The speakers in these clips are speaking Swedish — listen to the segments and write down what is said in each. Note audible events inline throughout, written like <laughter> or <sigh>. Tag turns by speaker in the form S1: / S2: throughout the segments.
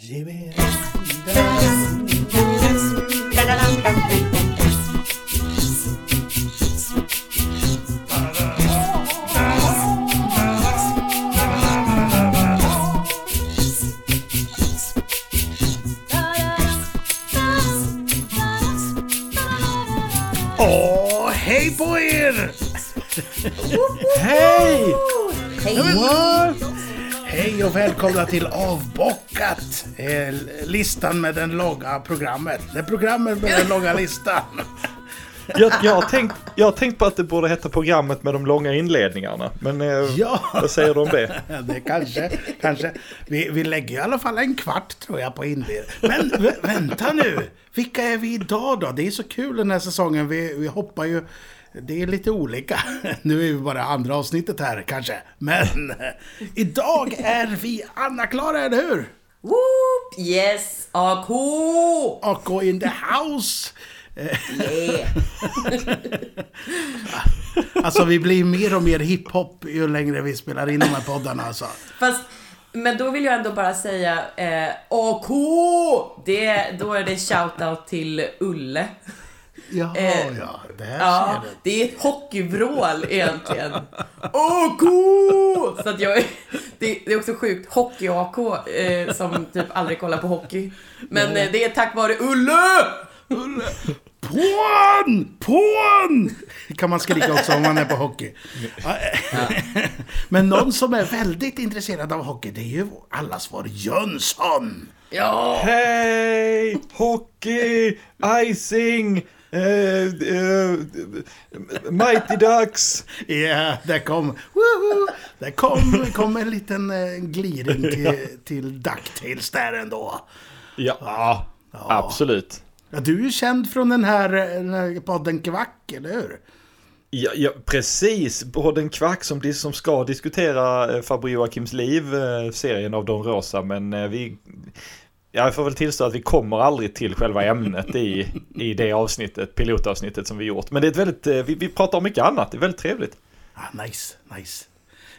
S1: Ge mig Åh, hej på er!
S2: Hej!
S1: Hej! Hej och välkomna till Avbockat! Eh, listan med den långa programmet. Det är programmet med den långa listan.
S2: Jag, jag, har tänkt, jag har tänkt på att det borde heta programmet med de långa inledningarna. Men eh,
S1: Ja.
S2: vad säger du om det? <laughs>
S1: Det kanske, kanske. Vi, vi lägger i alla fall en kvart tror jag på inledningen. Men vä- vänta nu! Vilka är vi idag då? Det är så kul den här säsongen. Vi, vi hoppar ju... Det är lite olika. <laughs> Nu är vi bara andra avsnittet här kanske. Men idag är vi Anna-Klara, eller hur?
S3: Whoop! Yes! AK!
S1: AK in the house!
S3: Yeah! <laughs>
S1: Alltså vi blir mer och mer hiphop ju längre vi spelar in de här poddarna alltså.
S3: Fast, men då vill jag ändå bara säga eh, AK! Det, då är det shoutout till Ulle.
S1: Jaha,
S3: Eh,
S1: ja. Det här
S3: Ja,
S1: ser du.
S3: det är ett hockeyvrål egentligen. <laughs> AK! Så att jag är, det, det är också sjukt. Hockey-AK eh, som typ aldrig kollar på hockey. Men eh, det är tack vare Ulle!
S1: Pån! Pån! Kan man skrika också om man är på hockey. Ja. <laughs> Men någon som är väldigt intresserad av hockey, det är ju allas vår Jönsson.
S3: Ja!
S2: Hej! Hockey! Icing! Eh, eh, Mighty Ducks!
S1: Ja, där kom... Woho! Där kom, kom en liten eh, gliring till, till Ducktails där ändå.
S2: Ja, absolut.
S1: Ja, du är ju känd från den här, den här podden Kvack, eller hur?
S2: Ja, ja, precis. Både en kvack som, som ska diskutera eh, Farbror Joakims liv, serien av Don Rosa, men vi... Ja, jag får väl tillstå att vi kommer aldrig till själva ämnet i, i det avsnittet, pilotavsnittet som vi gjort. Men det är ett väldigt, eh, vi, vi pratar om mycket annat, det är väldigt trevligt.
S1: Ah, nice, nice.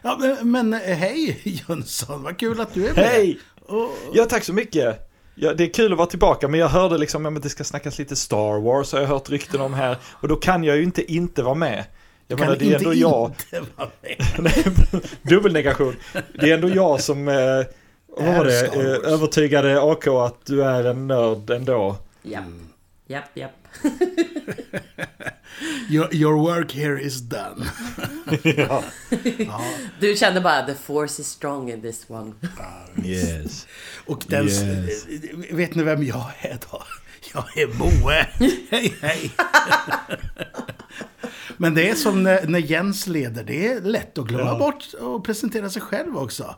S1: Ja, men, men eh, hej <laughs> Jönsson, vad kul att du är med.
S2: Hej!
S1: Och,
S2: Ja, tack så mycket. Ja, det är kul att vara tillbaka, men jag hörde liksom att det ska snackas lite Star Wars, har jag hört rykten om här. Och då kan jag ju inte inte vara med. Jag menar, det är ändå jag.
S1: inte vara med. <laughs>
S2: Nej, Dubbelnegation. Det är ändå jag som, eh, vad var det, eh, övertygade AK att du är en nörd ändå.
S3: Japp. Japp, japp. <laughs>
S1: Your, your work here is done. <laughs>
S2: ja.
S3: Du kände bara the force is strong in this one.
S2: Yes.
S1: Och den...
S2: Yes.
S1: eh, Vet ni vem jag är då? Jag är Moe. <laughs> hej, hej. Men det är som när, när Jens leder. Det är lätt att glömma
S2: Ja.
S1: bort och presentera sig själv också.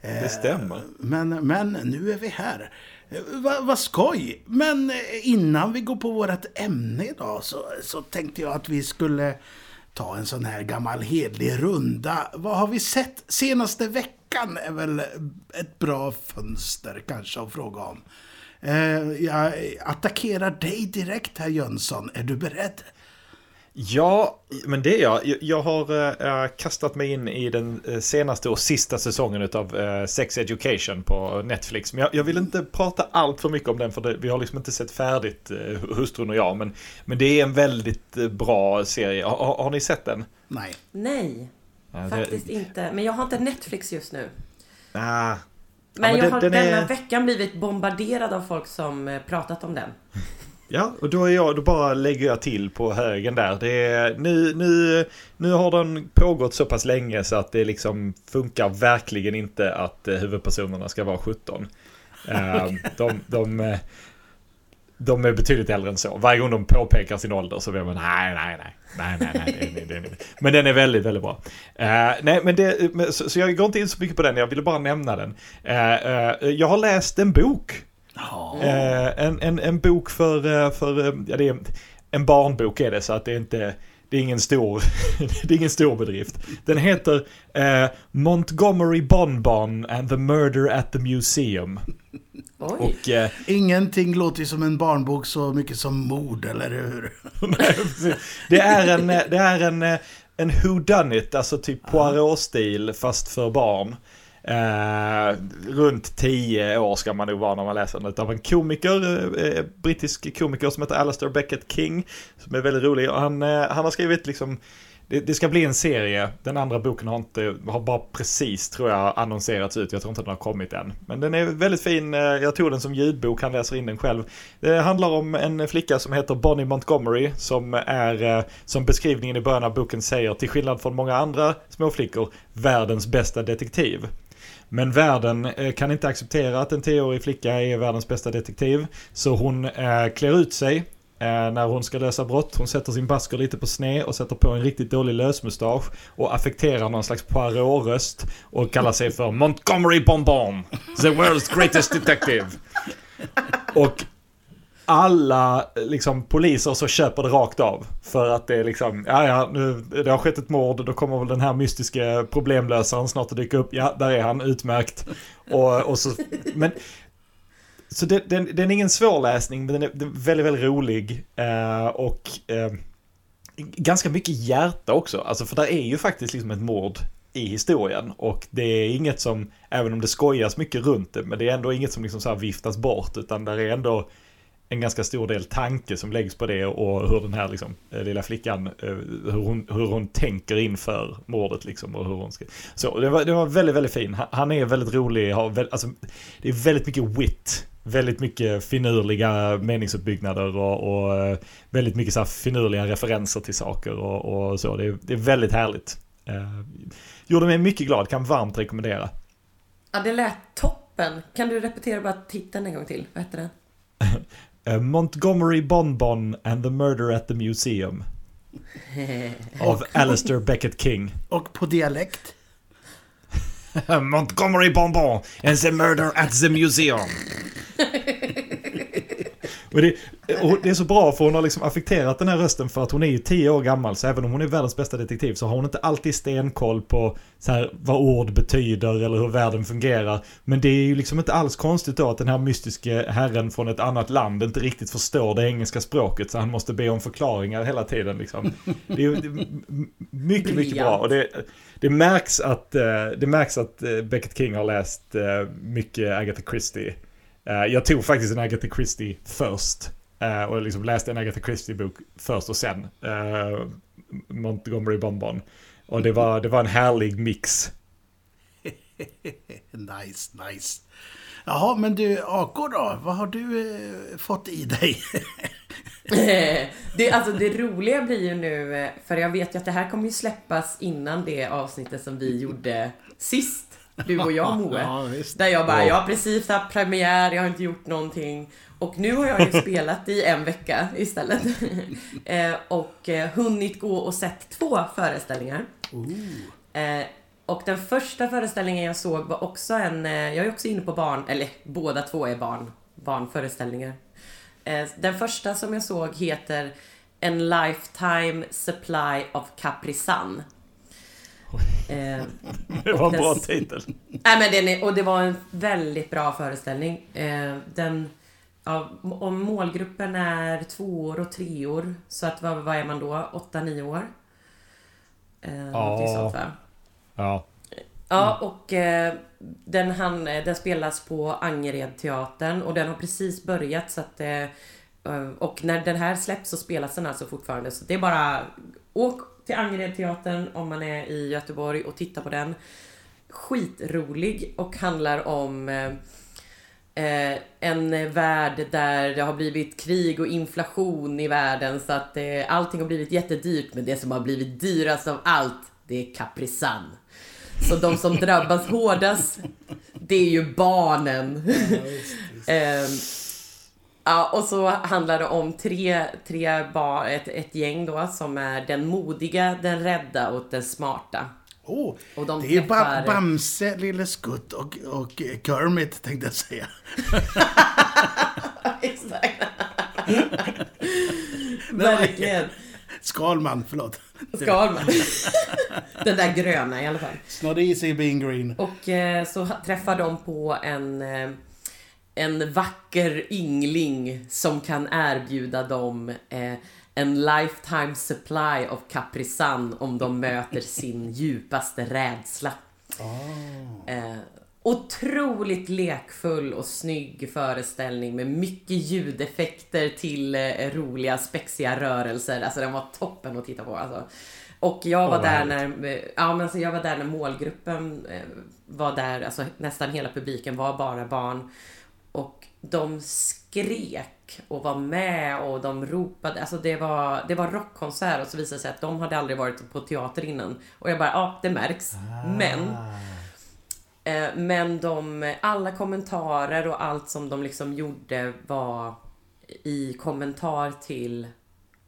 S1: Eh,
S2: Det stämmer.
S1: Men, men nu är vi här. Eh, Vad va skoj! Men eh, innan vi går på vårt ämne idag så, så tänkte jag att vi skulle ta en sån här gammal hedlig runda. Vad har vi sett senaste veckan är väl ett bra fönster kanske att fråga om. Eh, Jag attackerar dig direkt här Jönsson. Är du beredd?
S2: Ja, men det är jag. Jag- har eh, kastat mig in i den eh, senaste och sista säsongen av eh, Sex Education på Netflix. Men jag, vill inte prata allt för mycket om den för vi har liksom inte sett färdigt, eh, hustrun och jag. Men, men det är en väldigt eh, bra serie. Har, har, ni sett den?
S1: Nej.
S3: Nej,
S2: Ja, det-
S3: faktiskt inte. Men jag har inte Netflix just nu.
S2: Ah.
S3: Men,
S2: men
S3: jag
S2: den-
S3: har
S2: den
S3: denna
S2: är-
S3: veckan blivit bombarderad av folk som eh, pratat om den.
S2: Ja, och då, är jag, då bara lägger jag till på högen där. Det är, nu, nu, nu har den pågått så pass länge så att det liksom funkar verkligen inte att eh, huvudpersonerna ska vara 17. Eh, <laughs> de, de, eh, de är betydligt äldre än så. Varje gång de påpekar sin ålder så blir man nej, nej, nej, nej, nej, nej, det är, ni." Men den är väldigt, väldigt bra. Eh, nej, men det, så, så jag går inte in så mycket på den, jag ville bara nämna den. Eh, eh, jag har läst en bok Eh, en, en, en bok för, eh, för eh, ja, det är en barnbok är det så att det är inte det är ingen stor, <laughs> det är ingen stor bedrift. Den heter eh, Montgomery Bonbon and the Murder at the Museum.
S3: Oj.
S2: Och eh,
S1: Ingenting låter ju som en barnbok så mycket som mord, eller hur? <laughs>
S2: nej, det är en, det är en, en who done it, alltså typ Poirot-stil fast för barn. Eh, runt tio år ska man nog vara när man läser den av en komiker, eh, brittisk komiker som heter Alastair Beckett King. Som är väldigt rolig och han, eh, han har skrivit liksom det, det, ska bli en serie. Den andra boken har inte, har bara precis tror jag annonserats ut. Jag tror inte den har kommit än. Men den är väldigt fin. Eh, jag tog den som ljudbok, han läser in den själv. Det handlar om en flicka som heter Bonnie Montgomery som är, eh, som beskrivningen i början av boken säger, till skillnad från många andra småflickor, världens bästa detektiv. Men världen eh, kan inte acceptera att en tioårig flicka är världens bästa detektiv. Så hon eh, klär ut sig eh, när hon ska lösa brott. Hon sätter sin basker lite på sned och sätter på en riktigt dålig lösmustasch och affekterar någon slags Poirot-röst och kallar sig för Montgomery Bonbon, the world's greatest detective. Och alla liksom, poliser så köper det rakt av. För att det är liksom, ja ja, nu, det har skett ett mord, då kommer väl den här mystiska problemlösaren snart att dyka upp. Ja, där är han, utmärkt. Och, och så, men, så det, den, den är ingen svår läsning, men den är, den är väldigt, väldigt rolig. Eh, och eh, ganska mycket hjärta också. Alltså för där är ju faktiskt liksom ett mord i historien. Och det är inget som, även om det skojas mycket runt det, men det är ändå inget som liksom så här viftas bort. Utan där är ändå en ganska stor del tanke som läggs på det och hur den här liksom, eh, lilla flickan, eh, hur hon, hur hon tänker inför mordet liksom och hur hon ska... Så det var, det var väldigt, väldigt fin. Han är väldigt rolig, har väldigt, alltså, det är väldigt mycket wit. Väldigt mycket finurliga meningsuppbyggnader och, och eh, väldigt mycket så finurliga referenser till saker och, och så. Det är, det är väldigt härligt. Eh, gjorde mig mycket glad, kan varmt rekommendera.
S3: Ja, det lät toppen. Kan du repetera bara titeln en gång till? Vad heter den? <laughs>
S2: Uh, Montgomery Bonbon and the Murder at the Museum. <laughs> av Alistair Beckett King.
S1: Och på dialekt? <laughs>
S2: Montgomery Bonbon and the Murder at the Museum. <laughs> Men det, och det är så bra för hon har liksom affekterat den här rösten för att hon är ju tio år gammal så även om hon är världens bästa detektiv så har hon inte alltid stenkoll på så här, vad ord betyder eller hur världen fungerar. Men det är ju liksom inte alls konstigt då att den här mystiske herren från ett annat land inte riktigt förstår det engelska språket så han måste be om förklaringar hela tiden. Liksom. Det är, det är mycket, mycket bra. Och det, det, märks att, eh, det märks att eh, Beckett King har läst eh, mycket Agatha Christie. Jag tog faktiskt en Agatha Christie först. Uh, och liksom läste en Agatha Christie-bok först och sen uh, Montgomery Bonbon. Och det var, det var en härlig mix. <laughs>
S1: nice, nice. Jaha, men du, AK då? Vad har du eh, fått i dig? <laughs>
S3: det, alltså det roliga blir ju nu, eh, för jag vet ju att det här kommer ju släppas innan det avsnittet som vi gjorde sist. Du och jag Moe. Ja, där jag bara, jag har precis haft premiär, jag har inte gjort någonting. Och nu har jag ju <laughs> spelat i en vecka istället. <laughs> eh, och eh, hunnit gå och sett två föreställningar. Eh, och den första föreställningen jag såg var också en, eh, jag är också inne på barn, eller båda två är barn, barnföreställningar. Eh, den första som jag såg heter En Lifetime Supply of Capri Sun. <laughs>
S2: Eh, det var en bra titel.
S3: Nej, men den är, och det var en väldigt bra föreställning. Eh, den Ja, om målgruppen är tvåor och treor, så att vad, vad är man då? Åtta, nio år? Eh, ja. Sånt, va?
S2: Ja.
S3: Ja, och eh, den, han, den spelas på Angered-teatern och den har precis börjat så att eh, och när den här släpps så spelas den alltså fortfarande så det är bara åk till Angered-teatern om man är i Göteborg och titta på den. Skitrolig och handlar om eh, eh, en värld där det har blivit krig och inflation i världen så att eh, allting har blivit jättedyrt men det som har blivit dyrast av allt det är Caprisan. Så de som <laughs> drabbas hårdast det är ju barnen. Ja, visst, visst. eh, ja, och så handlar det om tre, tre bar, ett, ett gäng då som är den modiga, den rädda och den smarta.
S1: Oh, och de det träffar... är Bamse, Lille Skutt och, och Kermit tänkte jag säga. <laughs>
S3: Exakt. <laughs> Verkligen.
S1: Skalman, förlåt.
S3: Skalman. Den där gröna i alla fall.
S1: It's not easy being green.
S3: Och eh, så träffar de på en, eh, en vacker yngling som kan erbjuda dem eh, en lifetime supply of Capri Sun om de möter sin <laughs> djupaste rädsla. Eh, otroligt lekfull och snygg föreställning med mycket ljudeffekter till eh, roliga spexiga rörelser. Alltså den var toppen att titta på. Alltså. Och jag var
S2: vad
S3: där när, eh, ja, men alltså jag var där när målgruppen eh, var där, alltså nästan hela publiken var bara barn. Och de skrek och var med och de ropade. Alltså det var, det var rockkonsert och så visade det sig att de hade aldrig varit på teater innan. Och jag bara, ja det märks. Men Eh, Men de, alla kommentarer och allt som de liksom gjorde var i kommentar till,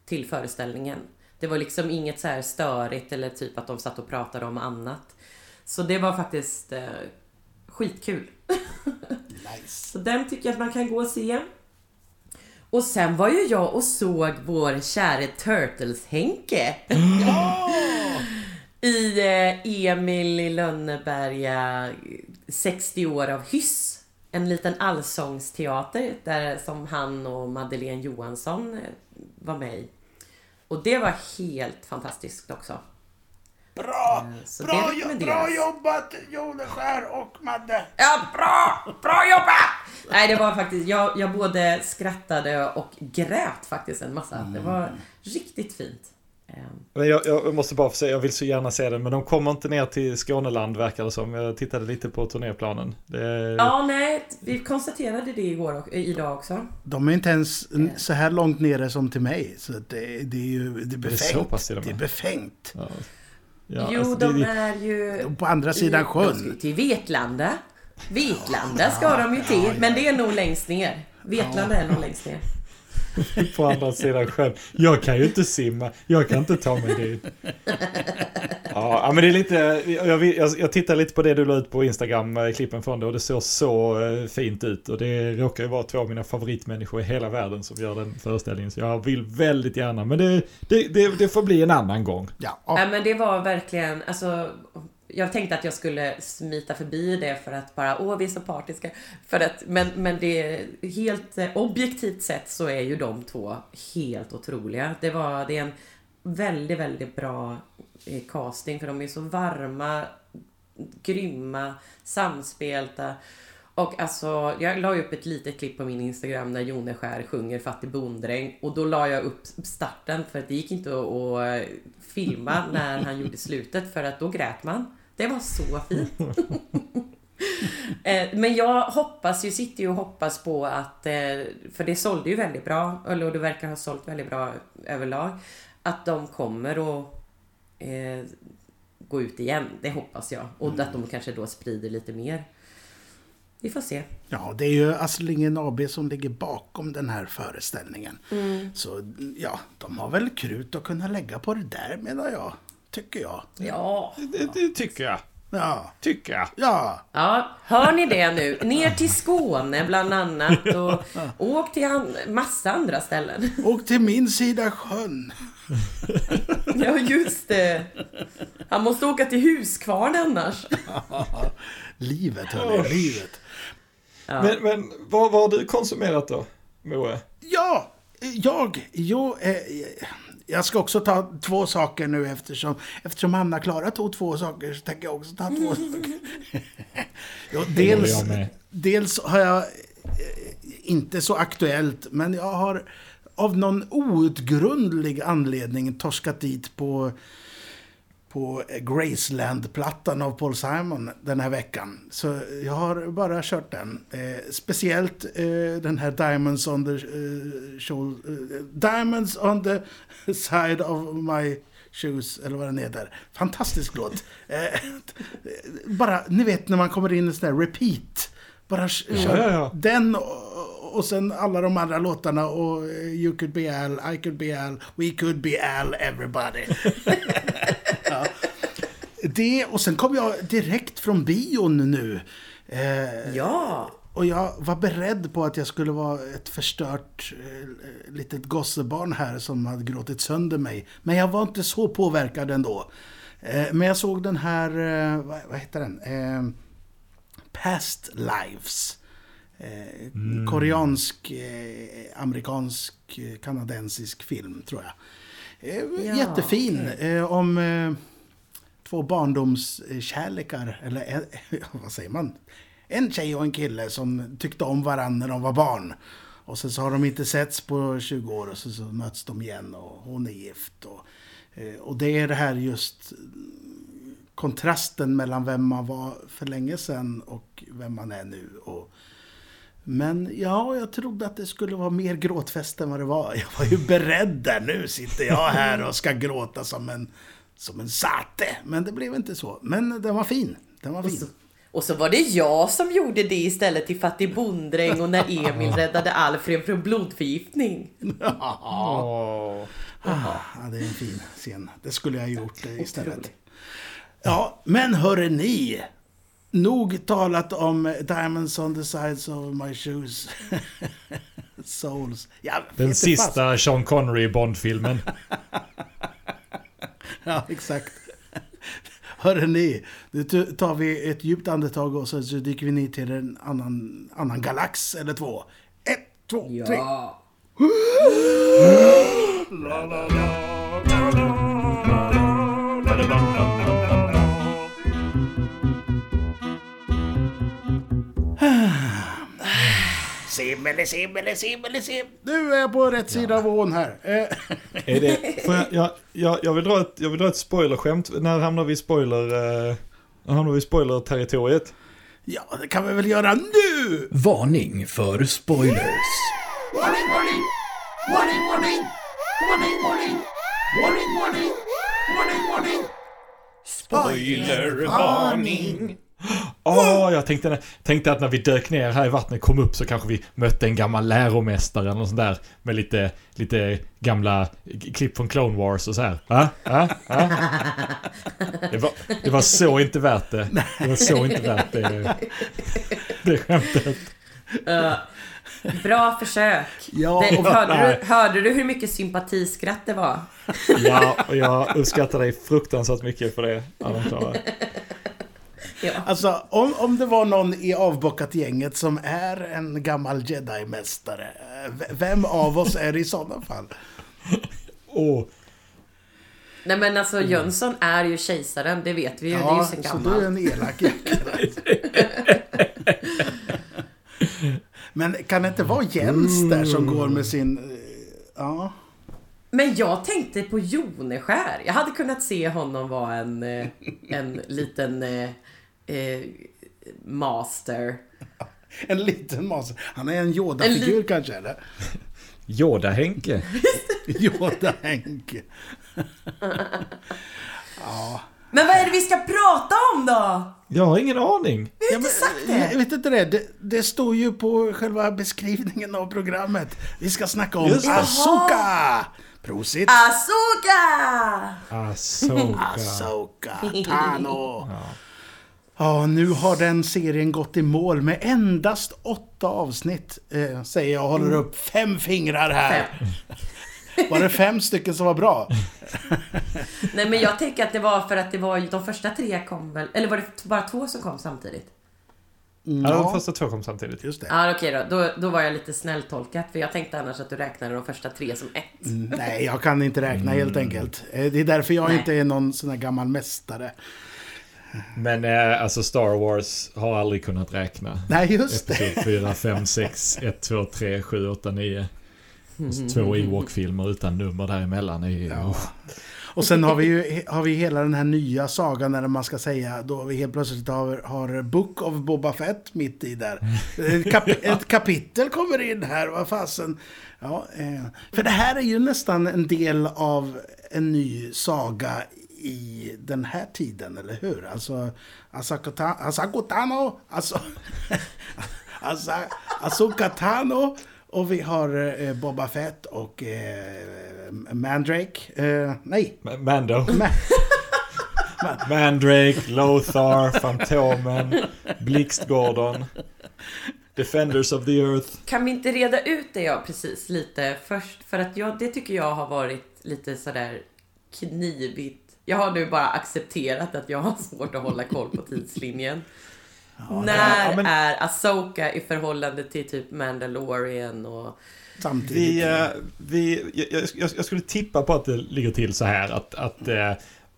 S3: till föreställningen. Det var liksom inget så här störigt eller typ att de satt och pratade om annat. Så det var faktiskt eh, skitkul. <laughs>
S1: Nice.
S3: Så den tycker jag att man kan gå och se. Och sen var ju jag och såg vår käre Turtles-Henke. <laughs> I eh, Emil i Lönneberga 60 år av hyss. En liten allsångsteater där som han och Madeleine Johansson eh, var med i. Och det var helt fantastiskt också.
S1: Bra!
S3: Eh, så
S1: bra, jo- bra jobbat Joneskär och Madde!
S3: Ja, bra! Bra jobbat! Nej, det var faktiskt, jag, jag både skrattade och grät faktiskt en massa. Det var riktigt fint. Ehm,
S2: Men jag, jag måste bara få säga, jag vill så gärna se den, men de kommer inte ner till Skåneland verkar det som. Jag tittade lite på turnéplanen. Det,
S3: Ja, nej, vi konstaterade det igår och, idag också.
S1: De är inte ens n- så här långt nere som till mig. Så det, det är ju det är
S2: det är så
S1: befängt.
S2: pass till
S1: Det är befängt.
S2: Ja. Ja,
S3: jo,
S2: alltså,
S3: de
S2: det-
S3: är ju...
S1: På andra sidan
S3: i- ska ju
S1: sjön.
S3: Till Vetlanda. Vetlanda ska de ju till, men det är nog längst ner. Vetlanda är nog längst ner. <laughs>
S2: på andra sidan sjön. Jag kan ju inte simma, jag kan inte ta mig dit. Ja, ja, men det är lite, jag, jag, jag tittar lite på det du la ut på Instagram, eh, klippen från det, och det såg så eh, fint ut. Och det råkar ju vara två av mina favoritmänniskor i hela världen som gör den föreställningen. Så jag vill väldigt gärna, men det, det, det, det får bli en annan gång.
S1: Ja,
S3: Nej, men det var verkligen, alltså... Jag tänkte att jag skulle smita förbi det för att bara, åh vi är så partiska. För att, men, men det, helt eh, objektivt sett så är ju de två helt otroliga. Det var, det är en väldigt, väldigt bra eh, casting för de är så varma, grymma, samspelta. Och alltså, jag la ju upp ett litet klipp på min Instagram när Joneskär sjunger Fattig bonddräng och då la jag upp starten för att det gick inte att, att eh, filma när han gjorde slutet för att då grät man. Det var så fint. <laughs> Eh, Men jag hoppas ju, sitter ju och hoppas på att, eh, för det sålde ju väldigt bra, eller det verkar ha sålt väldigt bra överlag, att de kommer att eh, gå ut igen. Det hoppas jag. Och att de kanske då sprider lite mer. Vi får se.
S1: ja, det är ju Asslingen AB som ligger bakom den här föreställningen.
S3: Mm.
S1: Så ja, de har väl krut att kunna lägga på det där menar jag. Tycker jag.
S3: Ja.
S2: Det, det tycker jag.
S1: Ja,
S2: Tycker jag.
S1: ja.
S3: Ja, hör ni det nu? Ner till Skåne bland annat och åk till an- massa andra ställen.
S1: Och till min sida sjön. <laughs>
S3: Ja, just det. Han måste åka till Huskvarn annars. <laughs>
S1: Livet, hörni, livet.
S3: Ja.
S2: Men, men vad, vad har du konsumerat då, Moe?
S1: Ja, jag, jo, eh, jag ska också ta två saker nu eftersom, eftersom Anna-Klara tog två saker så tänker jag också ta två saker. <laughs> jo, dels, dels har jag, eh, inte så aktuellt, men jag har av någon outgrundlig anledning torskat dit på på Graceland-plattan av Paul Simon den här veckan. Så jag har bara kört den. Eh, speciellt eh, den här Diamonds on the eh, shoulder, eh, Diamonds on the <laughs> side of my shoes, eller vad den heter. Fantastisk låt. Eh, <laughs> bara, ni vet när man kommer in i sån där repeat. Bara kör
S2: ja, ja.
S1: den och, och sen alla de andra låtarna och eh, You could be Al, I could be Al, We could be Al, everybody. <laughs> <laughs> Det, och sen kom jag direkt från bion nu. Eh,
S3: Ja.
S1: och jag var beredd på att jag skulle vara ett förstört eh, litet gossebarn här som hade gråtit sönder mig. Men jag var inte så påverkad ändå. Eh, men jag såg den här, eh, vad, vad heter den? Eh, Past Lives. Eh, Koreansk, eh, amerikansk, eh, kanadensisk film tror jag. Eh,
S3: Ja,
S1: jättefin. Eh, om eh, två barndomskärlekar, eller en, <laughs> vad säger man? En tjej och en kille som tyckte om varandra när de var barn. Och sen så har de inte setts på 20 år och så, så möts de igen och hon är gift. Och, eh, och det är det här just kontrasten mellan vem man var för länge sedan och vem man är nu. Och, men ja, jag trodde att det skulle vara mer gråtfest än vad det var. Jag var ju beredd där. Nu sitter jag här och ska gråta som en, som en sate. Men det blev inte så. Men den var fin. Den var
S3: Och
S1: fin.
S3: så, och så var det jag som gjorde det istället till Fattig bonddräng och när <laughs> Emil räddade Alfred från blodförgiftning.
S2: Åh.
S1: Ja, det är en fin scen. Det skulle jag ha gjort istället. Ja, men hörre ni. Nog talat om Diamonds on the sides of my shoes. <laughs> Souls. Vet
S2: Den sista Sean Connery Bond-filmen. <laughs>
S1: Ja, exakt. Hörre ni, nu tar vi ett djupt andetag och så, dyker vi ner till en annan, annan galax eller två. Ett, två, tre.
S3: Ja.
S1: Simmele, simmele, simmele, sim. Nu är jag på rätt sida av ån här. Eh,
S2: Är det, <laughs> får jag, jag, jag, jag, vill dra ett, jag vill dra ett spoilerskämt. När hamnar vi i spoiler... Eh, när hamnar vi i spoiler-territoriet?
S1: Ja, det kan vi väl göra nu!
S4: Varning för spoilers.
S5: Warning, warning! Warning, warning! Warning, warning! Warning, warning! Warning, warning!
S4: Spoilervarning.
S2: Åh, jag tänkte, tänkte att när vi dök ner här i vattnet, kom upp så kanske vi mötte en gammal läromästare eller något sånt där. Med lite, lite gamla klipp från Clone Wars och så här. Va? Va? Va? Det, var, det var så inte värt det. Det var så inte värt det. Det skämtet.
S3: Eh, bra försök.
S1: Ja,
S3: det, hörde, du, hörde du hur mycket sympatiskratt det var?
S2: Ja, och jag uppskattar dig fruktansvärt mycket för det, Anna-Klara.
S3: Ja.
S1: Alltså, om, om det var någon i avbockat gänget som är en gammal jedi-mästare, eh, vem av oss är det i sådana fall?
S2: Åh,
S3: Nej men alltså Jönsson är ju kejsaren, det vet vi ju. det är ju
S1: Ja,
S3: sen
S1: så du är
S3: gammalt.
S1: en elak jäkel. Men kan det inte vara Jens där som går med sin... eh, Ja.
S3: Men jag tänkte på Joneskär. Jag hade kunnat se honom vara en, eh, en liten eh, master. <laughs>
S1: En liten mas. Han är en Yoda-figur kanske, eller? <laughs>
S2: Yoda-Henke. <laughs>
S1: Yoda-Henke.
S3: Men vad är det vi ska prata om då?
S2: Jag har ingen aning.
S3: Vi har inte sagt det.
S1: Jag vet inte det. det. Det står ju på själva beskrivningen av programmet. Vi ska snacka om. Asoka! Prosit!
S3: Asoka!
S2: Asoka.
S1: Asoka Tano. Ja, nu har den serien gått i mål med endast åtta avsnitt. Eh, säger jag och håller upp fem fingrar här.
S3: Fem.
S1: Var det fem stycken som var bra?
S3: Nej men jag tänker att det var för att det var de första tre kom väl, eller var det bara två som kom samtidigt?
S2: Ja, de första två kom samtidigt.
S1: Just det.
S3: Ja okej då. då, då var jag lite snälltolkat för jag tänkte annars att du räknade de första tre som ett.
S1: Mm, Nej, jag kan inte räkna helt enkelt. Eh, Det är därför jag
S3: Nej.
S1: inte är någon sån här gammal mästare.
S2: Men eh, alltså Star Wars har aldrig kunnat räkna.
S1: Nej, just det.
S2: Episod 4, 5, 6, 1, 2, 3, 7, 8, 9. Och så två Ewok-filmer utan nummer däremellan. är
S1: Ja. Och sen har vi ju har vi hela den här nya sagan när man ska säga då vi helt plötsligt har, har Book of Boba Fett mitt i där. Ett, kap, <laughs> ett kapitel kommer in här, vad fasen. Ja, eh, för det här är ju nästan en del av en ny saga i den här tiden, eller hur? Alltså, Asakota, Asakotano, alltså, Tano, och vi har eh, Boba Fett och eh, Mandrake. Eh, nej,
S2: Ma- Mando. <laughs>
S1: Ma- <laughs>
S2: Mandrake, Lothar, Fantomen, Blixt-Gordon. Defenders of the Earth.
S3: Kan vi inte reda ut det ja, precis lite först? För att jag, det tycker jag har varit lite sådär knivigt. Jag har nu bara accepterat att jag har svårt att hålla koll på tidslinjen. När
S2: ja, men-
S3: är Asoka i förhållande till typ Mandalorian och...
S1: samtidigt.
S2: Vi, eh, vi, jag, jag, jag skulle tippa på att det ligger till så här att, att eh,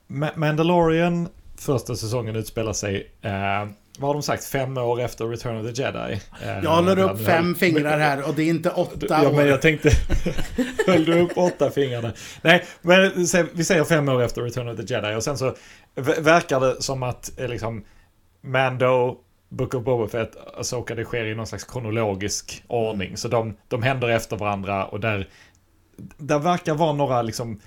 S2: Ma- Mandalorian första säsongen utspelar sig, eh, vad har de sagt, fem år efter Return of the Jedi? Eh,
S1: Jag håller upp fem fingrar här och det är inte åtta
S2: Ja, men
S1: år.
S2: jag tänkte... <laughs> Höll du upp åtta fingrarna? Nej, men vi säger fem år efter Return of the Jedi och sen så verkar det som att eh, liksom Mando, Book of Boba Fett, Asoka, det sker i någon slags kronologisk ordning. Så de, de händer efter varandra och där, där verkar vara några liksom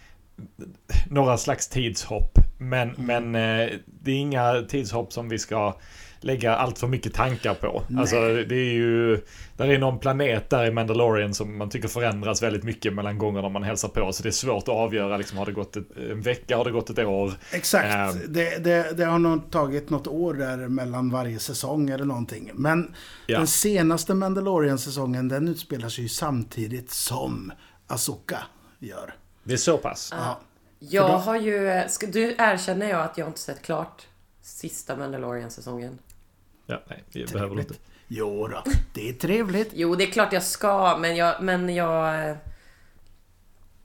S2: några slags tidshopp. Men, men eh, det är inga tidshopp som vi ska lägga allt för mycket tankar på. Alltså det är ju, där är någon planet där i Mandalorian som man tycker förändras väldigt mycket mellan gångerna man hälsar på. Så det är svårt att avgöra, liksom har det gått ett, en vecka, har det gått ett år?
S1: Exakt.
S2: Ehm.
S1: Det, det, det har nog tagit något år där mellan varje säsong eller någonting. Men
S2: Ja.
S1: den senaste Mandalorian-säsongen den utspelar sig ju samtidigt som Asoka gör.
S2: Det är så pass?
S1: Ja.
S3: Jag har ju... Ska, du erkänner jag att jag inte sett klart sista Mandalorian-säsongen.
S2: Ja, nej, vi behöver inte.
S1: Jo då, det är trevligt.
S3: Jo, det är klart jag ska, men jag... Men jag...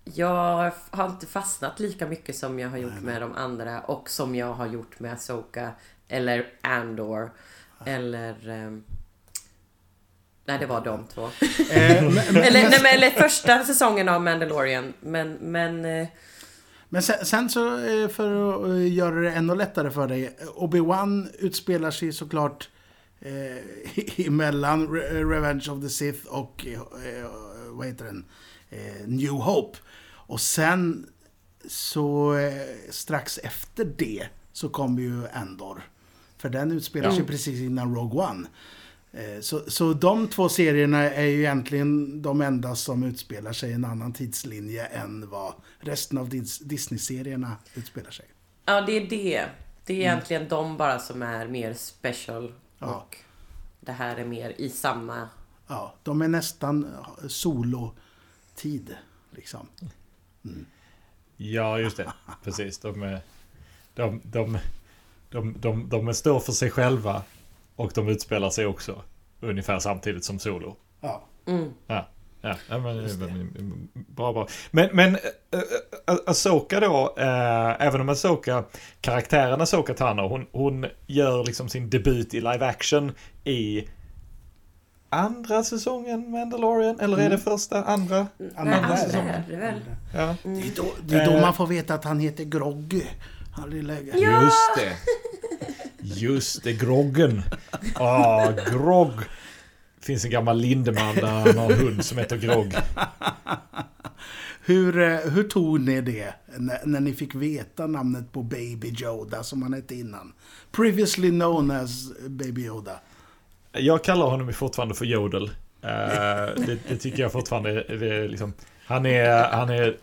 S3: Jag har inte fastnat lika mycket som jag har gjort med de andra och som jag har gjort med Asoka eller Andor eller... ehm, nej, det var de två.
S1: Eh,
S3: eller, nej, men, eller första säsongen av Mandalorian. Men, men... eh,
S1: men sen, sen så, eh, för att eh, göra det ännu lättare för dig. Obi-Wan utspelar sig såklart eh, <laughs> emellan Re- Revenge of the Sith och, eh, vad heter den? Eh, New Hope. Och sen så eh, strax efter det så kommer ju Endor. För den utspelar sig precis innan Rogue One. Eh, Så, så de två serierna är ju egentligen de enda som utspelar sig i en annan tidslinje än vad resten av Dis- Disney-serierna utspelar sig.
S3: Ja, det är det. Det är egentligen de bara som är mer special.
S1: Ja.
S3: Och det här är mer i samma...
S1: Ja, de är nästan solo-tid. Liksom.
S2: Ja, just det. <laughs> Precis. De, är, de, de, de, de, de är står för sig själva och de utspelar sig också ungefär samtidigt som Solo.
S1: Ja.
S3: Mm.
S2: Ja, ja, men, bra, bra. Men, men äh, Asoka då, äh, även om Asoka, karaktären Asoka Tano, hon, hon gör liksom sin debut i live action i andra säsongen Mandalorian, eller är det första, andra?
S1: Andra
S3: andra
S1: säsongen.
S3: är det väl.
S2: Ja.
S1: Det är då, det är då
S2: Eh.
S1: man får veta att han heter Groggy. Han lilla...
S2: Just det. Just det, groggen. Ah, grogg. finns en gammal Lindeman där han har en hund som heter Grogg.
S1: Hur, eh, hur tog ni det när, när ni fick veta namnet på Baby Yoda som han hette innan? Previously known as Baby Yoda.
S2: Jag kallar honom fortfarande för Jodel. Eh, det, det tycker jag fortfarande är, det är liksom, han är, han är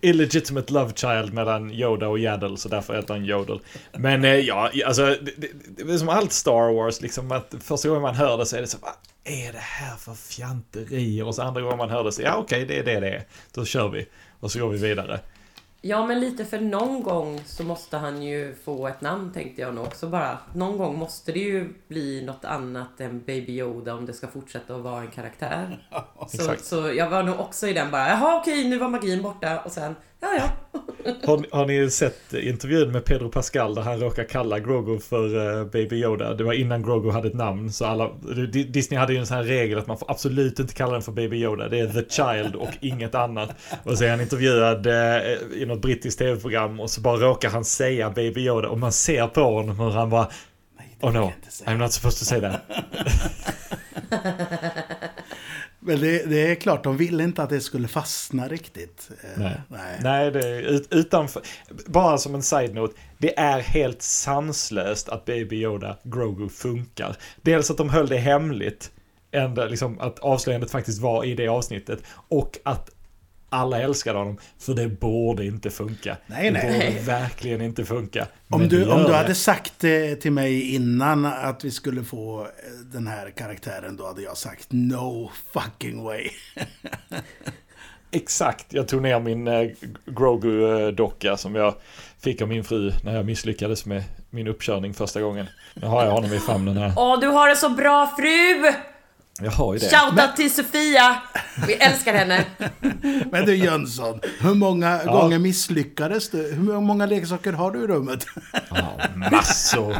S2: illegitimate love child mellan Yoda och Yaddle, så därför heter han Yodel. Men eh, ja, alltså, det, det, det är som allt Star Wars, liksom att första gången man hör det så är det så vad är det här för fjanterier? Och så andra gången man hör det så, ja okej, det är det det är. Då kör vi. Och så går vi vidare.
S3: Ja, men lite för någon gång så måste han ju få ett namn tänkte jag nog också bara. Någon gång måste det ju bli något annat än Baby Yoda om det ska fortsätta att vara en karaktär. <laughs> Så,
S2: Exakt.
S3: så jag var nog också i den bara, jaha okej nu var magin borta och sen, ja ja.
S2: Har, har ni sett intervjun med Pedro Pascal där han råkar kalla Grogu för eh, Baby Yoda? Det var innan Grogu hade ett namn. Så alla, Di- Disney hade ju en sån här regel att man får absolut inte kalla den för Baby Yoda. Det är The Child och inget annat. Och så är han intervjuad eh, i något brittiskt tv-program och så bara råkar han säga Baby Yoda och man ser på honom hur han bara Oh no. I'm not supposed to say that. <laughs>
S1: Men det, det är klart, de ville inte att det skulle fastna riktigt. Eh,
S2: Nej.
S1: nej.
S2: Nej, det är ut, utanför. Bara som en side-note. Det är helt sanslöst att Baby Yoda Grogu funkar. Dels att de höll det hemligt. Ända, liksom, att avslöjandet faktiskt var i det avsnittet. Och att alla älskade honom. För det borde inte funka.
S1: Nej,
S2: det
S1: nej.
S2: borde verkligen inte funka.
S1: Om du,
S2: det
S1: om du
S2: det.
S1: hade sagt det till mig innan att vi skulle få eh, den här karaktären, då hade jag sagt no fucking way. <laughs>
S2: Exakt, jag tog ner min eh, Grogu-docka som jag fick av min fru när jag misslyckades med min uppkörning första gången. Nu har jag honom i famnen här.
S3: Åh, du har en så bra fru!
S2: Jag har ju det.
S3: Shoutout till Sofia! Vi älskar henne. <laughs>
S1: Men du Jönsson, hur många gånger misslyckades du? Hur många leksaker har du i rummet?
S2: Ja, massor.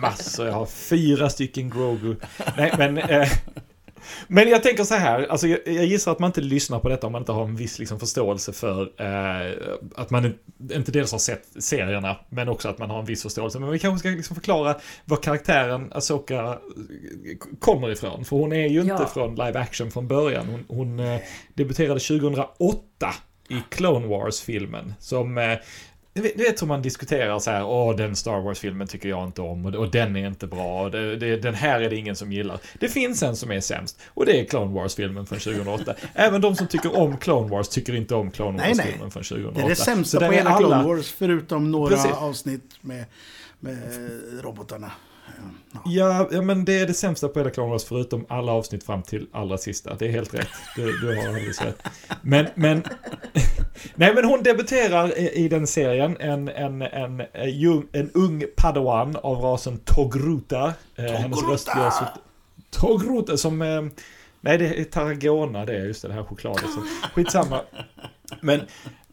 S2: Massor. Jag har fyra stycken Grogu. Nej, men... Eh, men jag tänker så här, alltså jag, jag gissar att man inte lyssnar på detta om man inte har en viss liksom, förståelse för eh, att man inte dels har sett serierna, men också att man har en viss förståelse. Men vi kanske ska liksom förklara var karaktären Asoka kommer ifrån. För hon är ju inte
S3: Ja.
S2: från live action från början. Hon, hon eh, debuterade 2008 i Clone Wars-filmen. Som eh, du vet, hur man diskuterar så här, åh den Star Wars-filmen tycker jag inte om och, och den är inte bra och det, det, den här är det ingen som gillar. Det finns en som är sämst och det är Clone Wars-filmen från 2008. <laughs> Även de som tycker om Clone Wars tycker inte om Clone. Wars-filmen från 2008.
S1: Det är det sämsta på hela
S2: alla-
S1: Clone Wars, förutom några
S2: Precis.
S1: avsnitt med, med robotarna. Ja.
S2: Ja, men det är det sämsta på hela Clone Wars förutom alla avsnitt fram till allra sista. Det är helt rätt. Du, du har alldeles rätt. Men, men... <laughs> Nej, men hon debuterar i, i den serien. En, en, en, en, en ung padawan av rasen Togruta. Eh, Hennes röst
S1: Togruta!
S2: görs. Togruta som... Eh, nej, det är Tarragona det är just det, det här chokladet. Så, skitsamma. Men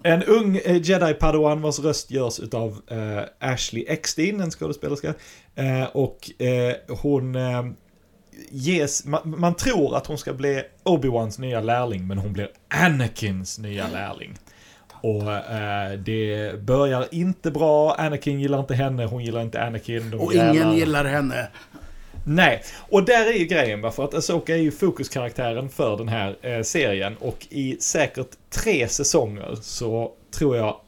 S2: en ung eh, jedi padawan vars röst görs eh, Ashley Eckstein, en skådespelerska. Eh, och eh, hon eh, ges, man, man tror att hon ska bli Obi-Wans nya lärling, men hon blir Anakins nya lärling. Och eh, det börjar inte bra, Anakin gillar inte henne, hon gillar inte Anakin.
S1: Och
S2: grälar.
S1: ingen gillar henne.
S2: Nej, och där är ju grejen va, för att Asoka är ju fokuskaraktären för den här eh, serien och i säkert tre säsonger så tror jag...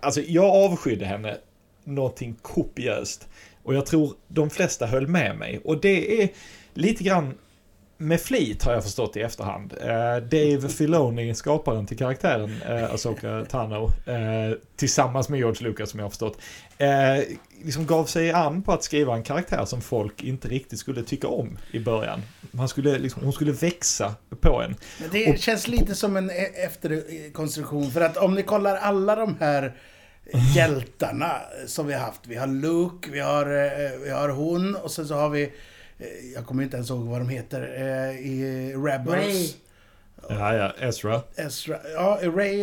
S2: Alltså jag avskydde henne någonting kopiöst. Och jag tror de flesta höll med mig. Och det är lite grann med flit har jag förstått i efterhand. Eh, Dave Filoni, skaparen till karaktären eh, Asoka Tano, eh, tillsammans med George Lucas som jag har förstått, eh, liksom gav sig an på att skriva en karaktär som folk inte riktigt skulle tycka om i början. Man skulle, liksom, hon skulle växa på en.
S1: Men Det
S2: Och-
S1: känns lite som en e- efterkonstruktion. För att om ni kollar alla de här <laughs> hjältarna som vi har haft. Vi har Luke, vi har, eh, vi har hon och sen så har vi... eh, Jag kommer inte ens ihåg vad de heter. eh, I Rebels.
S3: Ray.
S2: Ja, ja, Ezra.
S1: Ezra, ja, Ray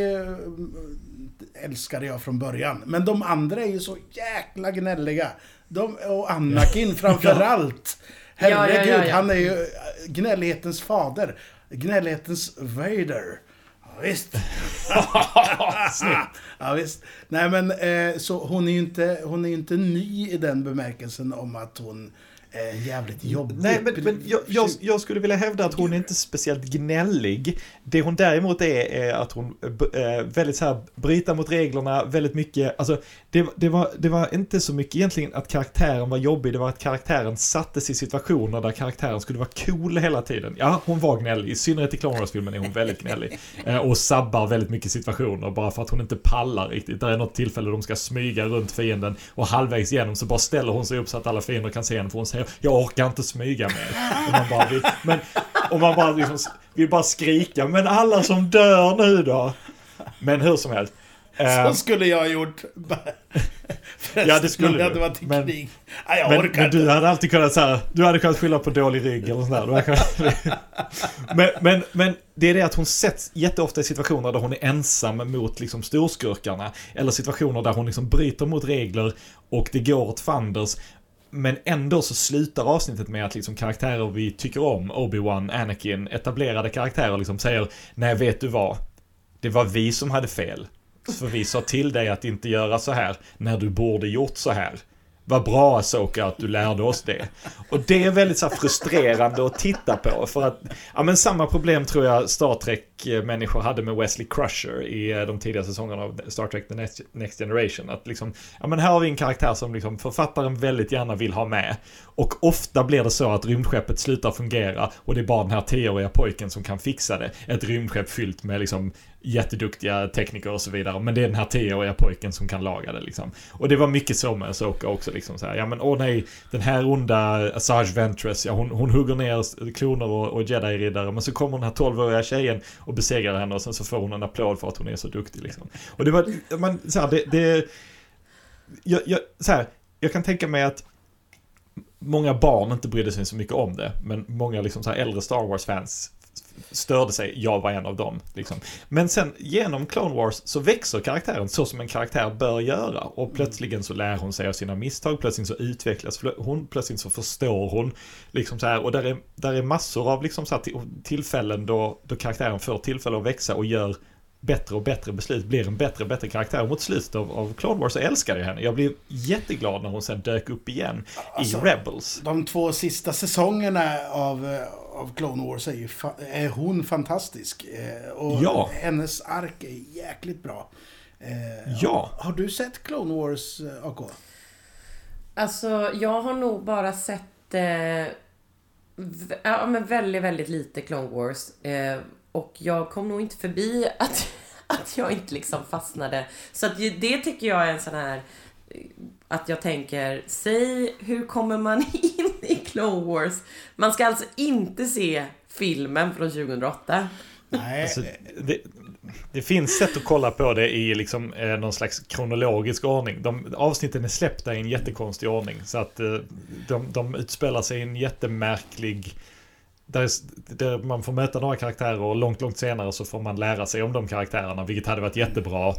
S1: älskade jag från början. Men de andra är ju så jäkla gnälliga. De, och Anakin <laughs> framförallt.
S3: Ja, ja,
S1: Herregud,
S3: ja, ja.
S1: han är ju gnällighetens fader. Gnällighetens Vader. Ja, visst. <laughs> <laughs> ja, visst. Nej, men eh, så hon är ju inte, hon är inte ny i den bemärkelsen om att hon är jävligt jobbig.
S2: Nej, men, men jag, jag, jag skulle vilja hävda att hon är inte speciellt gnällig. Det hon däremot är, är att hon är väldigt så här bryta mot reglerna, väldigt mycket, alltså det, det, var, det var inte så mycket egentligen att karaktären var jobbig, det var att karaktären sattes i situationer där karaktären skulle vara cool hela tiden. Ja, hon var gnällig, i synnerhet i Clone Wars-filmen är hon väldigt gnällig. Eh, Och sabbar väldigt mycket situationer bara för att hon inte pallar riktigt. Där är något tillfälle de ska smyga runt fienden och halvvägs igenom så bara ställer hon sig upp så att alla fiender kan se henne för hon säger jag orkar inte smyga mer. Och man bara, vill, men, och man bara liksom vill bara skrika men alla som dör nu då? Men hur som helst. Eh,
S1: Så skulle jag ha gjort. <laughs>
S2: Ja, det skulle du.
S1: hade varit
S2: Men-
S1: krig. Nej, jag
S2: men,
S1: orkar
S2: men
S1: inte.
S2: du hade alltid kunnat säga, du hade kunnat skylla på dålig rygg eller sådär. <laughs> Men, men, men det är det att hon sätts jätteofta i situationer där hon är ensam mot liksom storskurkarna. Eller situationer där hon liksom bryter mot regler och det går åt fanders. Men ändå så slutar avsnittet med att liksom karaktärer vi tycker om, Obi-Wan, Anakin, etablerade karaktärer liksom säger Nej, vet du vad? Det var vi som hade fel. För vi sa till dig att inte göra så här när du borde gjort så här. Vad bra Asoka att du lärde oss det. Och det är väldigt så frustrerande att titta på. För att, ja men samma problem tror jag Star Trek Trek-människor hade med Wesley Crusher i eh, de tidiga säsongerna av Star Trek The Next, Generation. Att liksom, ja men här har vi en karaktär som liksom författaren väldigt gärna vill ha med. Och ofta blir det så att rymdskeppet slutar fungera och det är bara den här tioåriga pojken som kan fixa det. Ett rymdskepp fyllt med liksom jätteduktiga tekniker och så vidare. Men det är den här tioåriga pojken som kan laga det liksom. Och det var mycket så med Asoka också liksom så här. Ja men åh nej, den här onda Asajj Ventress, ja hon, hon hugger ner kloner och, och jedi-riddare. Men så kommer den här tolvåriga tjejen och besegrar henne och sen så får hon en applåd för att hon är så duktig liksom. Och det var, man, så här, det, det jag, jag, så här, jag kan tänka mig att många barn inte brydde sig så mycket om det. Men många liksom så här äldre Star Wars-fans störde sig. Jag var en av dem. Liksom. Men sen genom Clone Wars så växer karaktären så som en karaktär bör göra. Och plötsligen så lär hon sig av sina misstag. Plötsligt så utvecklas hon. Plötsligt så förstår hon. Liksom så här, och där är, där är massor av liksom så här tillfällen då, då karaktären får tillfälle att växa och gör bättre och bättre beslut, blir en bättre och bättre karaktär. Mot slutet av, av Clone Wars så älskade jag henne. Jag blev jätteglad när hon sen dök upp igen alltså, i Rebels.
S1: De två sista säsongerna av, eh, av Clone Wars är, ju är hon fantastisk. Eh, och
S2: ja.
S1: hennes ark är jäkligt bra.
S2: Eh, ja.
S1: Har, har du sett Clone Wars, AK?
S3: Alltså, jag har nog bara sett eh, ja, men väldigt, väldigt lite Clone Wars. Eh, och jag kom nog inte förbi att, <laughs> att jag inte liksom fastnade. Så att det tycker jag är en sån här att jag tänker, säg hur kommer man <laughs> in i Clone Wars? Man ska alltså inte se filmen från 2008.
S1: Nej.
S2: Alltså, det, det, finns sätt att kolla på det i liksom, eh, någon slags kronologisk ordning. De, avsnitten är släppta i en jättekonstig ordning. Så att eh, de, de utspelar sig i en jättemärklig där, där, man får möta några karaktärer och långt, långt senare så får man lära sig om de karaktärerna, vilket hade varit jättebra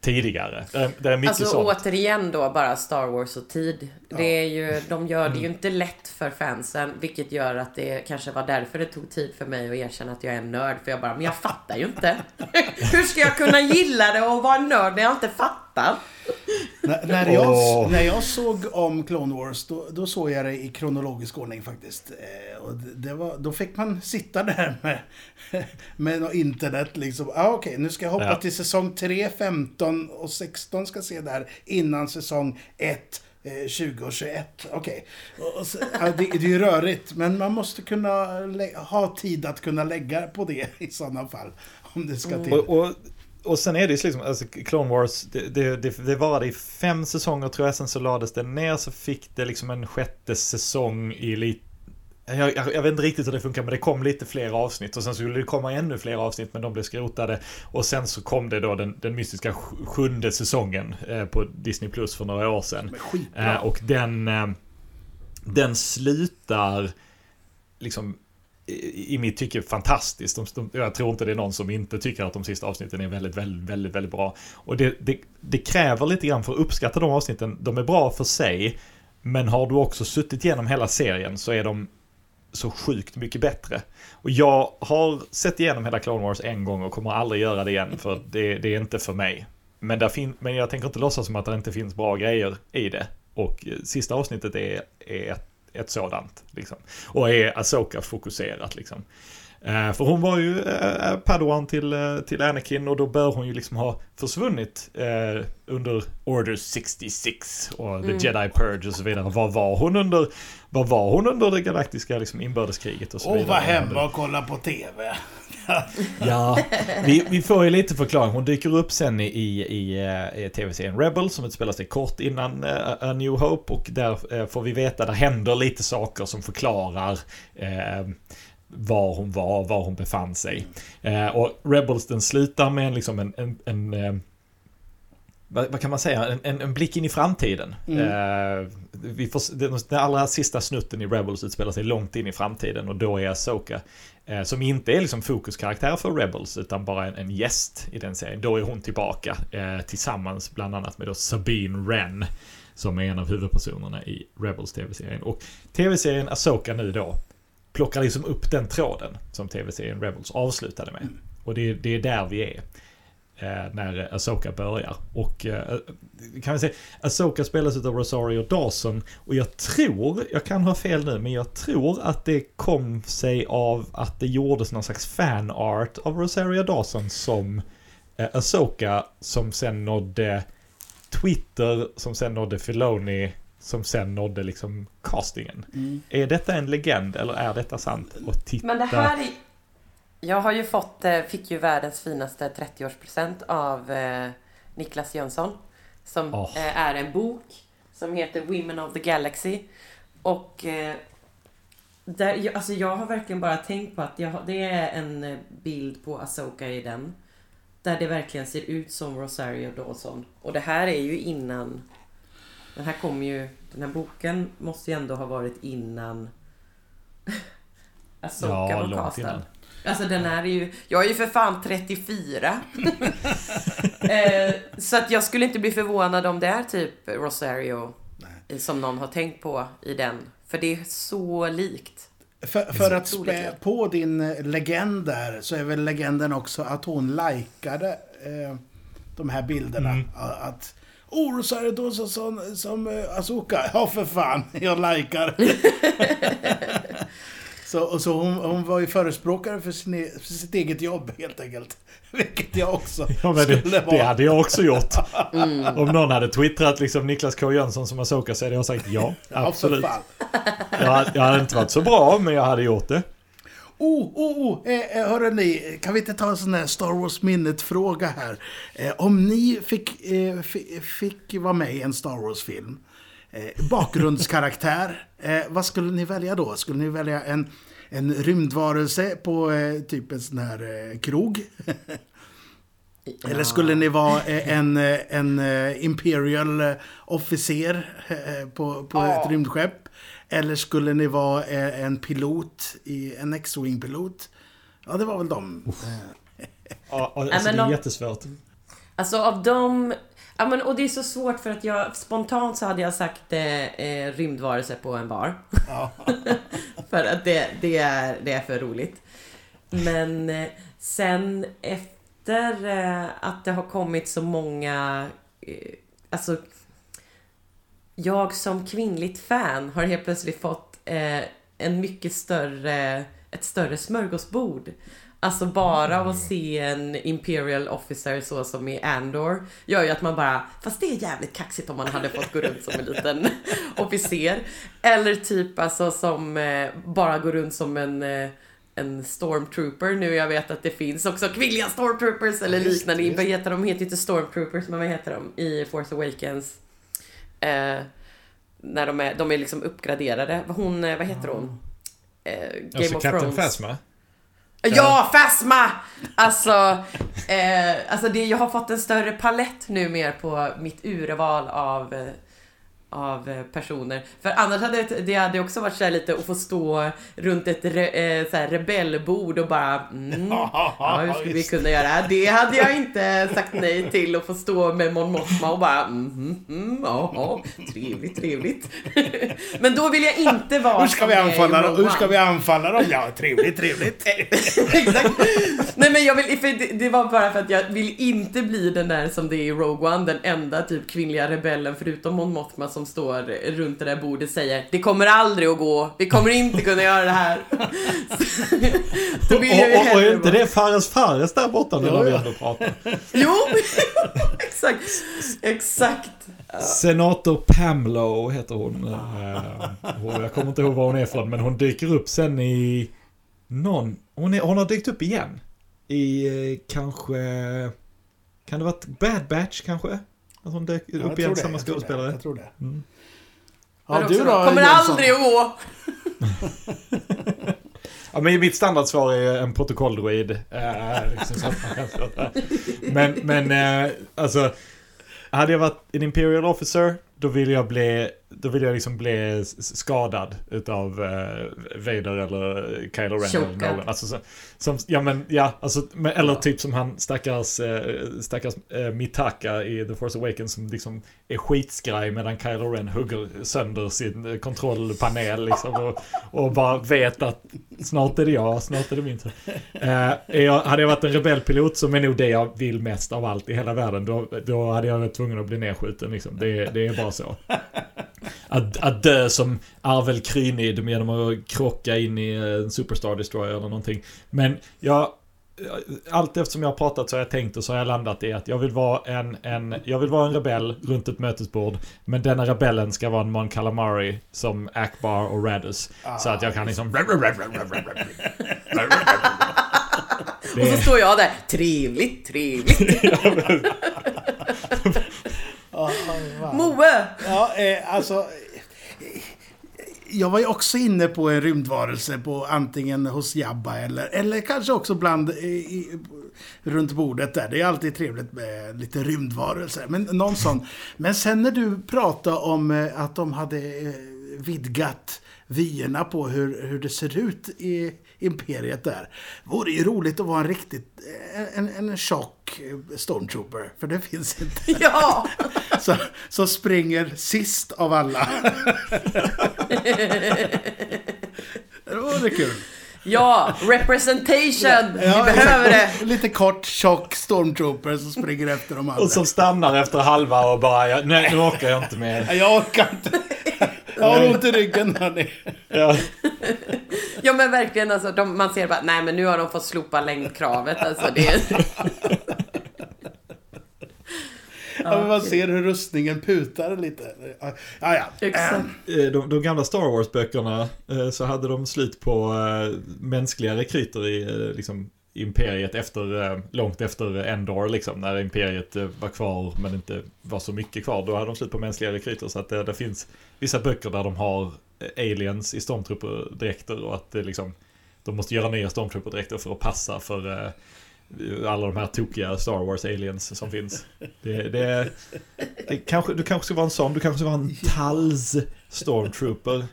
S2: tidigare. Det är, det är mycket
S3: alltså
S2: sånt.
S3: återigen då bara Star Wars och tid. Ja. Det är ju, de gör det ju mm. inte lätt för fansen, vilket gör att det kanske var därför det tog tid för mig att erkänna att jag är en nörd. För jag bara, men jag fattar ju inte. <laughs> Hur ska jag kunna gilla det och vara en nörd när jag inte fattar?
S1: När, när, jag, oh. när jag såg om Clone Wars, då, då såg jag det i kronologisk ordning faktiskt. Eh, och det var, då fick man sitta där med, <laughs> med något internet liksom. Ah, Okej, okay, nu ska jag hoppa ja. till säsong 3, 15 och 16 ska se där innan säsong 1. 2021, okej. Okay. Ja, det, det är ju rörigt, men man måste kunna ha tid att kunna lägga på det i sådana fall. Om det ska till.
S2: Och, och och sen är det ju liksom, alltså Clone Wars, det, det, det, det varade i fem säsonger tror jag, sen så lades det ner så fick det liksom en sjätte säsong i lite jag, jag, jag, vet inte riktigt hur det funkar men det kom lite fler avsnitt och sen skulle det komma ännu fler avsnitt men de blev skrotade. Och sen så kom det då den, den mystiska sjunde säsongen eh, på Disney Plus för några år sedan. Eh, och den, eh, den slutar liksom i mitt tycke fantastiskt. De, de, jag tror inte det är någon som inte tycker att de sista avsnitten är väldigt, väldigt, väldigt, väldigt bra. Och det, det, det kräver lite grann för att uppskatta de avsnitten. De är bra för sig, men har du också suttit igenom hela serien så är de så sjukt mycket bättre. Och jag har sett igenom hela Clone Wars en gång och kommer aldrig göra det igen för <laughs> det, det är inte för mig. Men, där fin men jag tänker inte låtsas som att det inte finns bra grejer i det. Och eh, sista avsnittet är, är ett ett sådant. Liksom. Och är Asoka fokuserat liksom. Eh, för hon var ju eh, Padawan till, eh, till Anakin och då bör hon ju liksom ha försvunnit eh, under Order 66 och The mm. Jedi Purge och så vidare. Vad var hon under, vad var hon under det galaktiska liksom, inbördeskriget och så vidare?
S1: Och var hemma och kolla på TV.
S2: Ja, vi, vi får ju lite förklaring. Hon dyker upp sen i, i, i tv-serien Rebel som utspelar sig kort innan uh, A New Hope och där uh, får vi veta, där händer lite saker som förklarar uh, var hon var, var hon befann sig. Eh, och Rebels den slutar med liksom en, en, en eh, vad, kan man säga, en, en, en blick in i framtiden. Mm. Eh, vi får, den, den allra sista snutten i Rebels utspelar sig långt in i framtiden och då är Asoka, eh, som inte är liksom fokuskaraktär för Rebels utan bara en, en gäst i den serien, då är hon tillbaka eh, tillsammans bland annat med då Sabine Wren som är en av huvudpersonerna i Rebels tv-serien. Och tv-serien Asoka nu då plockar liksom upp den tråden som tv-serien Rebels avslutade med. Mm. Och det, det, är där vi är. Eh, när Asoka börjar. Och eh, kan vi säga, Asoka spelas av Rosario Dawson. Och jag tror, jag kan ha fel nu, men jag tror att det kom sig av att det gjordes någon slags fanart av Rosario Dawson som eh, Asoka som sen nådde Twitter, som sen nådde Filoni som sen nådde liksom castingen. Mm. Är detta en legend eller är detta sant? Och titta...
S3: Men det här är... Jag har ju fått, eh, fick ju världens finaste 30-årspresent av eh, Niklas Jönsson. Som oh. är en bok som heter Women of the Galaxy. Och där, alltså jag har verkligen bara tänkt på att jag, det är en bild på Asoka i den. Där det verkligen ser ut som Rosario Dawson. Och det här är ju innan den här kom ju Den här boken måste ju ändå ha varit innan <laughs> Asoka
S2: Ja,
S3: var castad. Alltså den är ju, jag är ju för fan 34. <laughs> eh, så att jag skulle inte bli förvånad om det är typ Rosario som någon har tänkt på i den. För det är så likt.
S1: För, för att spä på din eh, legend där så är väl legenden också att hon likade eh, de här bilderna.
S2: Mm.
S1: Att Oh, Rosario Dawson som, som uh, Azuka. <laughs> Ja, för fan. Jag likar. <laughs> så, och så hon, hon var ju förespråkare för, sin, e- för sitt eget jobb helt enkelt. <laughs> Vilket jag också
S2: Ja, det,
S1: skulle
S2: det
S1: vara.
S2: hade jag också gjort. <laughs> Om någon hade twittrat liksom Niklas K Jönsson som Asoka så hade jag sagt ja. Absolut. <laughs> Jag, jag hade inte varit så bra, men jag hade gjort det.
S1: Oh, oh, oh. Eh, eh, hörru ni, kan vi inte ta en sån här Star Wars minnet-fråga här? Eh, om ni fick, eh, fi- fick vara med i en Star Wars-film, eh, bakgrundskaraktär, <laughs> eh, vad skulle ni välja då? Skulle ni välja en, en rymdvarelse på eh, typ en sån här eh, krog? <laughs> Eller skulle ni vara eh, en, eh, en Imperial officer på, på
S3: Ja.
S1: ett rymdskepp? Eller skulle ni vara en pilot, i, en X-Wing-pilot? Ja, det var väl de.
S2: Ja, alltså, det är
S3: de-
S2: jättesvårt.
S3: Alltså av dem... Ja, men, och det är så svårt för att jag spontant så hade jag sagt eh, eh, rymdvarelse på en bar.
S1: Ja. <laughs>
S3: för att det, det, är, det är för roligt. Men eh, sen efter eh, att det har kommit så många... Eh, alltså... Jag som kvinnligt fan har helt plötsligt fått eh, en mycket större... Ett större smörgåsbord. Alltså bara av att se en Imperial Officer så som i Andor gör ju att man bara, fast det är jävligt kaxigt om man hade fått gå runt som en liten <laughs> officer. Eller typ alltså som eh, bara går runt som en eh, en stormtrooper nu. Jag vet att det finns också kvinnliga stormtroopers eller
S1: Visst,
S3: liknande. Vad heter de? De heter inte stormtroopers, men vad heter de i Force Awakens? Eh, när de är, de är liksom uppgraderade. Hon, eh, vad heter hon? Eh, Game
S2: Alltså
S3: of
S2: Captain
S3: Thrones.
S2: Phasma.
S3: Ja, Phasma! Alltså, eh, alltså det, jag har fått en större palett nu mer på mitt urval av, eh, av eh, personer. För annars hade det, hade också varit så här lite att få stå runt ett re, eh, så här rebellbord och bara mm, <laughs> ja, hur skulle vi kunna göra det hade jag inte sagt nej till att få stå med Mon Mothma och bara mm, mm, mm, ja, trevligt, trevligt. <laughs> Men då vill jag inte vara
S1: Hur ska vi
S3: i
S1: anfalla dem? Hur ska vi anfalla dem? Ja, trevligt, trevligt. <laughs>
S3: Exakt. Nej men jag vill, för det, det var bara för att jag vill inte bli den där som det är i Rogue One, den enda typ kvinnliga rebellen förutom Mon Mothma som står runt det där bordet och säger Det kommer aldrig att gå, vi kommer inte kunna göra det här. <laughs> Då
S2: Och,
S3: vill
S2: och, och
S3: hellre
S2: är inte det Fares Fares där borta nu när vi ändå pratar? <laughs>
S3: Jo, <laughs> exakt, exakt.
S2: Senator Pamlo heter hon. Eh, och jag kommer inte ihåg var hon är från, men hon dyker upp sen i någon... Hon, är, hon har dykt upp igen. I eh, kanske... Kan det vara ett Bad Batch kanske? Att hon dök upp igen,
S1: tror det,
S2: samma skådespelare?
S1: Jag tror det.
S2: Mm.
S1: Ja, du då,
S3: Kommer aldrig att gå. <laughs>
S2: Ja, men mitt standardsvar är en protokolldroid. Eh, liksom men, men eh, alltså... Hade jag varit en Imperial Officer, då vill jag bli, då vill jag liksom bli skadad utav eh, Vader eller Kylo Ren eller någon. Alltså, så, som, ja men, ja, alltså, men, eller typ som han stackars, eh, stackars eh, Mitaka i The Force Awakens som liksom är skitskraj medan Kylo Ren hugger sönder sin eh, kontrollpanel liksom och, och bara vet att snart är det jag, snart är det min tur. Eh, jag, hade jag varit en rebellpilot som är nog det jag vill mest av allt i hela världen, då, då hade jag varit tvungen att bli nedskjuten liksom. Det, det är bara så. Att, att dö som Arvel Krynid genom att krocka in i en Superstar Destroyer eller någonting. Men jag... Allt eftersom jag har pratat så har jag tänkt och så har jag landat i att jag vill vara en, en, jag vill vara en rebell runt ett mötesbord. Men denna rebellen ska vara en Mon Calamari som Akbar och Radus. så att jag kan liksom...
S3: Och så står jag där, trevligt, trevligt. <laughs> Moe!
S1: Ja, eh, alltså... Jag var ju också inne på en rymdvarelse på antingen hos Jabba eller, eller kanske också bland... I, runt bordet där. Det är alltid trevligt med lite rymdvarelser. Men någon sån. Men sen när du pratade om eh, att de hade eh, vidgat vyerna på hur, hur det ser ut i imperiet där. Vore ju roligt att vara en riktigt, eh, en, en tjock eh, stormtrooper. För det finns inte. <laughs>
S3: Ja! <laughs>
S1: Så, som springer sist av alla. <laughs> det vore kul.
S3: Ja, representation! Vi
S1: Ja,
S3: behöver det.
S1: Lite kort, tjock stormtrooper som springer efter de andra.
S2: Och som stannar efter halva och bara, nej nu orkar jag inte mer.
S1: Jag orkar inte. Jag har ont i ryggen hörni.
S2: Ja.
S3: Ja men verkligen alltså, de, man ser bara, nej men nu har de fått slopa längdkravet alltså. Det, <laughs>
S1: Ja, men man ser hur rustningen putar lite. Ja, ja.
S3: exakt.
S2: Eh, De, de gamla Star Wars-böckerna eh, så hade de slut på eh, mänskliga rekryter i liksom, Imperiet efter, eh, långt efter Endor liksom, när Imperiet eh, var kvar men inte var så mycket kvar. Då hade de slut på mänskliga rekryter så att det, det finns vissa böcker där de har eh, aliens i stormtrooperdräkter och att det liksom, de måste göra nya stormtrooperdräkter för att passa för eh, alla de här tokiga Star Wars aliens som finns. Det, det, det kanske, du kanske ska vara en sån, du kanske ska vara en <laughs> Tals Stormtrooper.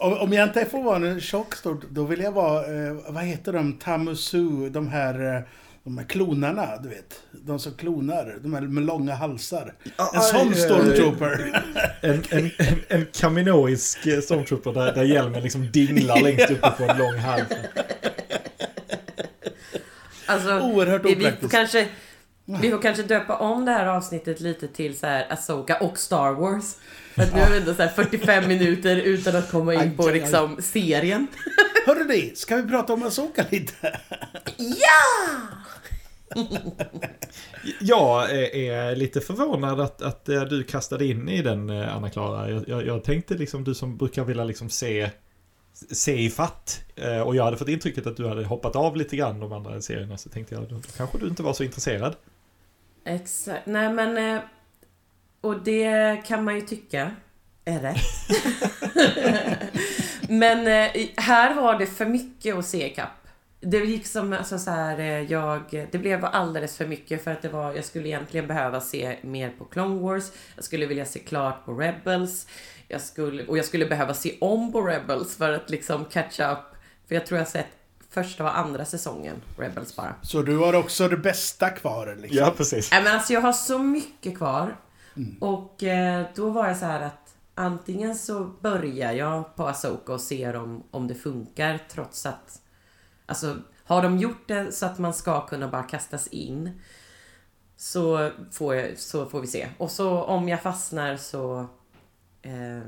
S1: Om jag inte får vara en tjock stor, då vill jag vara, eh, vad heter de, Tamusu, de här, eh, de här klonarna, du vet. De som klonar, de här med långa halsar. En sån stormtrooper. <laughs>
S2: En, en, en, en kaminoisk eh, stormtrooper där, där hjälmen liksom dinglar <laughs> längst uppe på en lång hals.
S3: Alltså,
S1: Oerhört
S3: vi, vi, kanske, vi får kanske döpa om det här avsnittet lite till så här Asoka och Star Wars. Att nu är vi ändå så här 45 minuter utan att komma in på
S1: Aj, aj, aj.
S3: liksom serien.
S1: Hörru ni, ska vi prata om Asoka lite?
S3: Ja! <laughs>
S2: Jag är, är lite förvånad att, att eh, du kastade in i den, eh, Anna-Klara. Jag, jag, jag tänkte liksom, du som brukar vilja liksom se, se i fatt. Eh, Och jag hade fått intrycket att du hade hoppat av lite grann de andra serierna. Så tänkte jag, då kanske du inte var så intresserad.
S3: Exakt. Nej men... eh, Och det kan man ju tycka är rätt. <laughs> <laughs> men eh, här var det för mycket att se ikapp. Det gick som alltså så här, eh, jag, det blev alldeles för mycket för att det var, jag skulle egentligen behöva se mer på Clone Wars. Jag skulle vilja se klart på Rebels. Jag skulle, och jag skulle behöva se om på Rebels för att liksom catch up. För jag tror jag sett första och andra säsongen Rebels bara.
S1: Så du har också det bästa kvar liksom.
S2: precis.
S3: Nej men alltså jag har så mycket kvar. Och eh, då var jag så här att antingen så börjar jag på Asoka och ser om, om det funkar trots att Alltså har de gjort det så att man ska kunna bara kastas in så får, jag, så får vi se. Och så om jag fastnar så eh,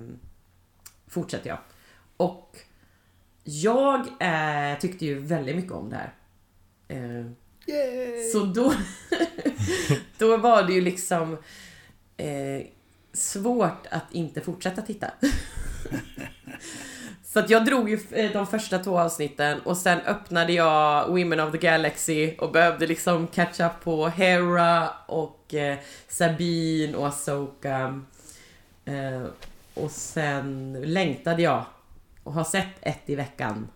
S3: fortsätter jag. Och jag eh, tyckte ju väldigt mycket om det här. Eh,
S1: Yay!
S3: så då, <laughs> då var det ju liksom eh, svårt att inte fortsätta titta. <laughs> Så att jag drog ju eh, de första två avsnitten och sen öppnade jag Women of the Galaxy och behövde liksom catch up på Hera och eh, Sabine och Asoka. Eh, och sen längtade jag och har sett ett i veckan.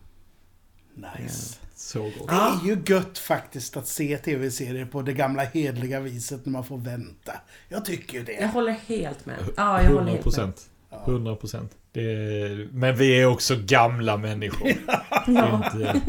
S1: Nice.
S2: Så gott.
S1: Det är ju gött faktiskt att se tv-serier på det gamla hedliga viset när man får vänta. Jag tycker ju
S3: Jag
S1: det.
S3: håller helt med. Ja, jag håller
S2: 100
S3: helt med.
S2: procent. 100 procent. Men vi är också gamla människor. <laughs> Är inte,